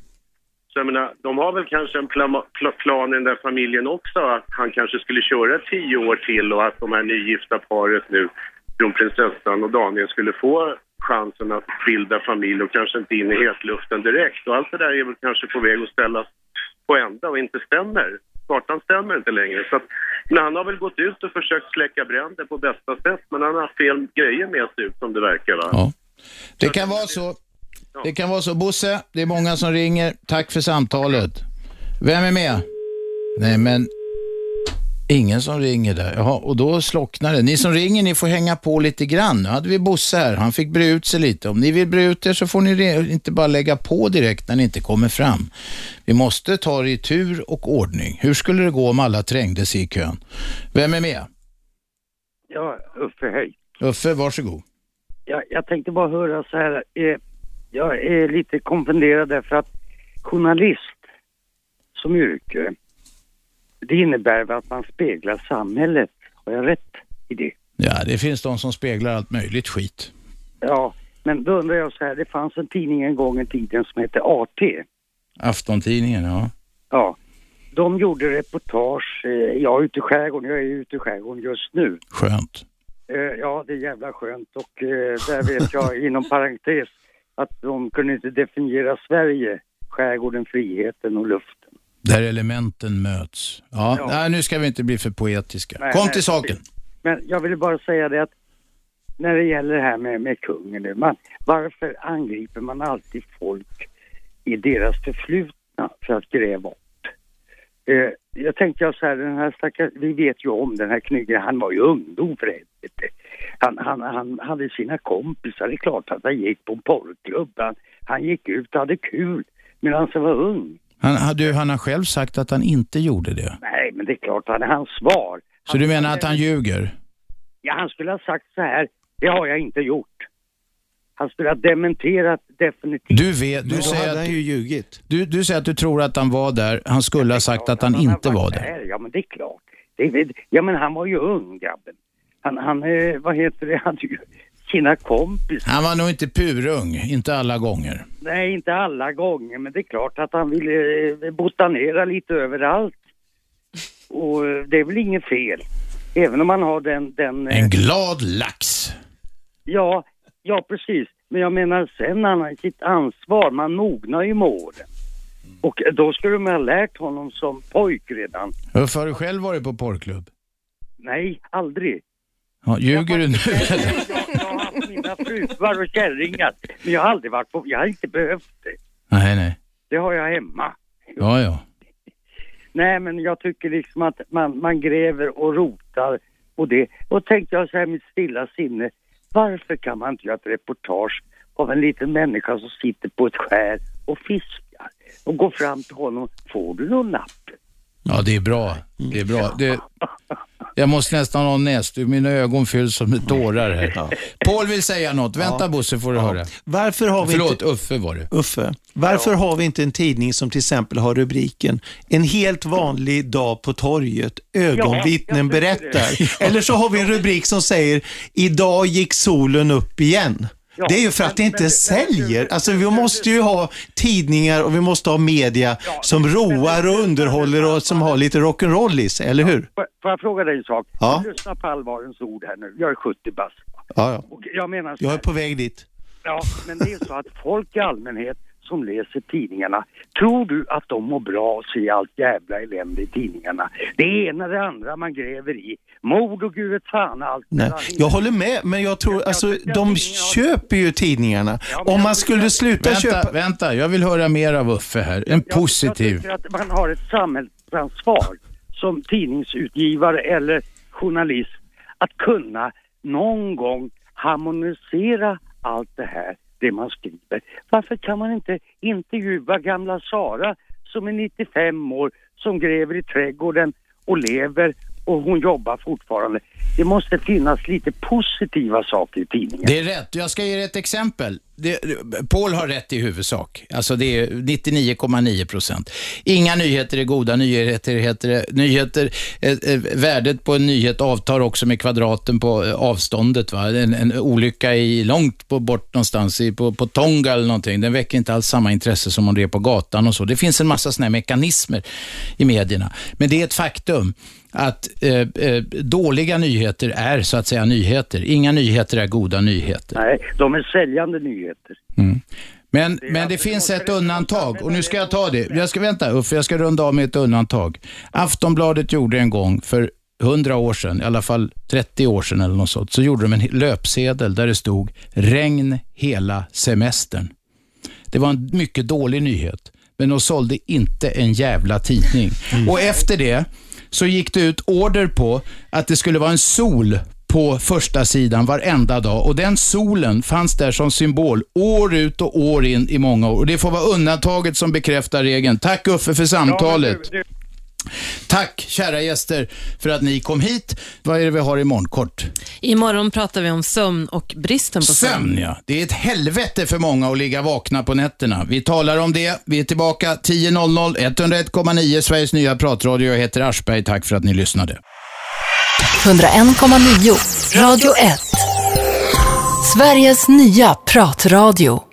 P: Så jag menar, de har väl kanske en pla- plan i den där familjen också att han kanske skulle köra tio år till och att de här nygifta paret nu, kronprinsessan och Daniel, skulle få chansen att bilda familj och kanske inte in i hetluften direkt. Och allt det där är väl kanske på väg att ställas på ända och inte stämmer. Kartan stämmer inte längre. Så att, men han har väl gått ut och försökt släcka bränder på bästa sätt men han har haft fel grejer med sig ut som det verkar va?
B: Ja. Det kan vara så. Det kan vara så. Bosse, det är många som ringer. Tack för samtalet. Vem är med? Nej, men ingen som ringer där. Jaha, och då slocknar det. Ni som ringer, ni får hänga på lite grann. Nu hade vi Bosse här. Han fick bre ut sig lite. Om ni vill bre ut er så får ni inte bara lägga på direkt när ni inte kommer fram. Vi måste ta det i tur och ordning. Hur skulle det gå om alla trängde sig i kön? Vem är med?
Q: Ja, Uffe, hej.
B: Uffe, varsågod.
Q: Jag, jag tänkte bara höra så här. Eh, jag är lite konfunderad därför att journalist som yrke, det innebär väl att man speglar samhället. Har jag rätt i det?
B: Ja, det finns de som speglar allt möjligt skit.
Q: Ja, men då undrar jag så här. Det fanns en tidning en gång i tiden som hette AT.
B: Aftontidningen, ja.
Q: Ja. De gjorde reportage, eh, jag är ute i skärgården, jag är ute i skärgården just nu.
B: Skönt.
Q: Eh, Ja, det är jävla skönt och eh, där vet jag inom parentes att de kunde inte definiera Sverige, skärgården, friheten och luften.
B: Där elementen möts. Ja,
Q: Ja.
B: Nej, nu ska vi inte bli för poetiska.
Q: Nej,
B: Kom
Q: nej,
B: till saken.
Q: Men jag ville bara säga det att när det gäller det här med, med kungen nu, man, varför angriper man alltid folk i deras förflutna för att gräva upp? Eh, jag tänkte så här, den här stackars, vi vet ju om den här knyggen, han var ju ungdom för helvete. Han, han, han hade sina kompisar, det är klart att han gick på en porrklubb. Han, han gick ut och hade kul medan han var ung.
B: Han, han- du, han har själv sagt att han inte gjorde det.
Q: Nej, men det är klart, han är hans svar.
B: Så du menar att han ljuger?
Q: Ja, han skulle ha sagt så här, det har jag inte gjort. Han skulle ha dementerat definitivt.
B: Du vet, du säger att,
D: han ju ljugit.
B: du, du säger att du tror att han var där. Han skulle ha sagt att han inte var där.
Q: där. Ja, men det är klart. Det är, ja, men han var ju ung, grabben. Han, han eh, vad heter det, han hade ju sina kompisar.
B: Han var nog inte purung, inte alla gånger.
Q: Nej, inte alla gånger, men det är klart att han ville eh, botanera lite överallt. Och eh, det är väl inget fel. Även om man har den... den eh,
B: En glad lax.
Q: Ja, ja precis. Men jag menar sen han har sitt ansvar, man mognar ju med åren. Och då skulle de ha lärt honom som pojk redan.
B: Varför har du själv varit på porrklubb?
Q: Nej, aldrig.
B: Ja, ljuger du nu?
Q: Jag, jag har haft mina fruar och kärringar, men jag har aldrig varit på, jag har inte behövt det.
B: Nej, nej.
Q: Det har jag hemma.
B: Ja, ja.
Q: Nej, men jag tycker liksom att man, man gräver och rotar och det. Och tänkte jag så här mitt stilla sinne, varför kan man inte göra ett reportage av en liten människa som sitter på ett skär och fiskar och går fram till honom, får du någon napp?
B: Ja, det är bra. Det är bra. Det, jag måste nästan ha en näsduk. Mina ögon fylls som med tårar här. Paul vill säga något. Vänta Bosse får du höra.
D: Varför har vi
B: Förlåt,
D: inte...
B: Uffe var det.
D: Uffe, varför har vi inte en tidning som till exempel har rubriken En helt vanlig dag på torget, ögonvittnen
Q: Ja,
D: berättar. Eller så har vi en rubrik som säger Idag gick solen upp igen.
Q: Ja,
D: det är ju för att det inte säljer. Alltså vi måste ju ha tidningar och vi måste ha media som roar och underhåller och som har lite rock'n'roll i sig, eller hur?
Q: Får får jag fråga dig en sak?
D: Ja.
Q: Lyssna på allvarens ord här nu. Jag är 70 bast.
D: Ja, ja.
Q: Och jag menar
D: Jag är på väg dit.
Q: Ja, men det är så att folk i allmänhet som läser tidningarna, tror du att de mår bra och ser allt jävla elände i tidningarna? Det ena det andra man gräver i. Mord och gud fan allt.
D: Nej, jag håller med, men jag tror, alltså de köper ju tidningarna. Om man skulle sluta
B: Vänta,
D: köpa...
B: vänta. Jag vill höra mer av Uffe här. En
Q: Jag
B: positiv.
Q: tycker att man har ett samhällsansvar som tidningsutgivare eller journalist att kunna någon gång harmonisera allt det här, det man skriver. Varför kan man inte intervjua gamla Sara som är 95 år, som gräver i trädgården och lever och hon jobbar fortfarande. Det måste finnas lite positiva saker i tidningen.
B: Det är rätt. Jag ska ge dig ett exempel. Det, Paul har rätt i huvudsak. Alltså det är 99,9 procent. Inga nyheter är goda nyheter. Heter det. nyheter eh, eh, värdet på en nyhet avtar också med kvadraten på eh, avståndet. Va? En, en olycka i långt på, bort någonstans, i, på, på Tonga eller någonting, den väcker inte alls samma intresse som om det är på gatan och så. Det finns en massa sådana här mekanismer i medierna. Men det är ett faktum att eh, eh, dåliga nyheter är så att säga nyheter. Inga nyheter är goda nyheter.
Q: Nej, de är säljande nyheter.
B: Men det, men det finns ett undantag och nu ska jag ta det. Jag ska vänta Uffe, jag ska runda av med ett undantag. Aftonbladet gjorde en gång för 100 år sedan, i alla fall 30 år sedan eller något sånt, så gjorde de en löpsedel där det stod regn hela semestern. Det var en mycket dålig nyhet, men de sålde inte en jävla tidning. Och efter det så gick det ut order på att det skulle vara en sol på första sidan varenda dag och den solen fanns där som symbol år ut och år in i många år. Och Det får vara undantaget som bekräftar regeln. Tack Uffe för samtalet. Tack kära gäster för att ni kom hit. Vad är det vi har imorgon? Kort.
R: Imorgon pratar vi om sömn och bristen på sömn.
B: Sömn ja. Det är ett helvete för många att ligga vakna på nätterna. Vi talar om det. Vi är tillbaka 10.00, 101,9 Sveriges nya pratradio. Jag heter Aschberg. Tack för att ni lyssnade.
A: 101,9 Radio 1. Sveriges nya pratradio.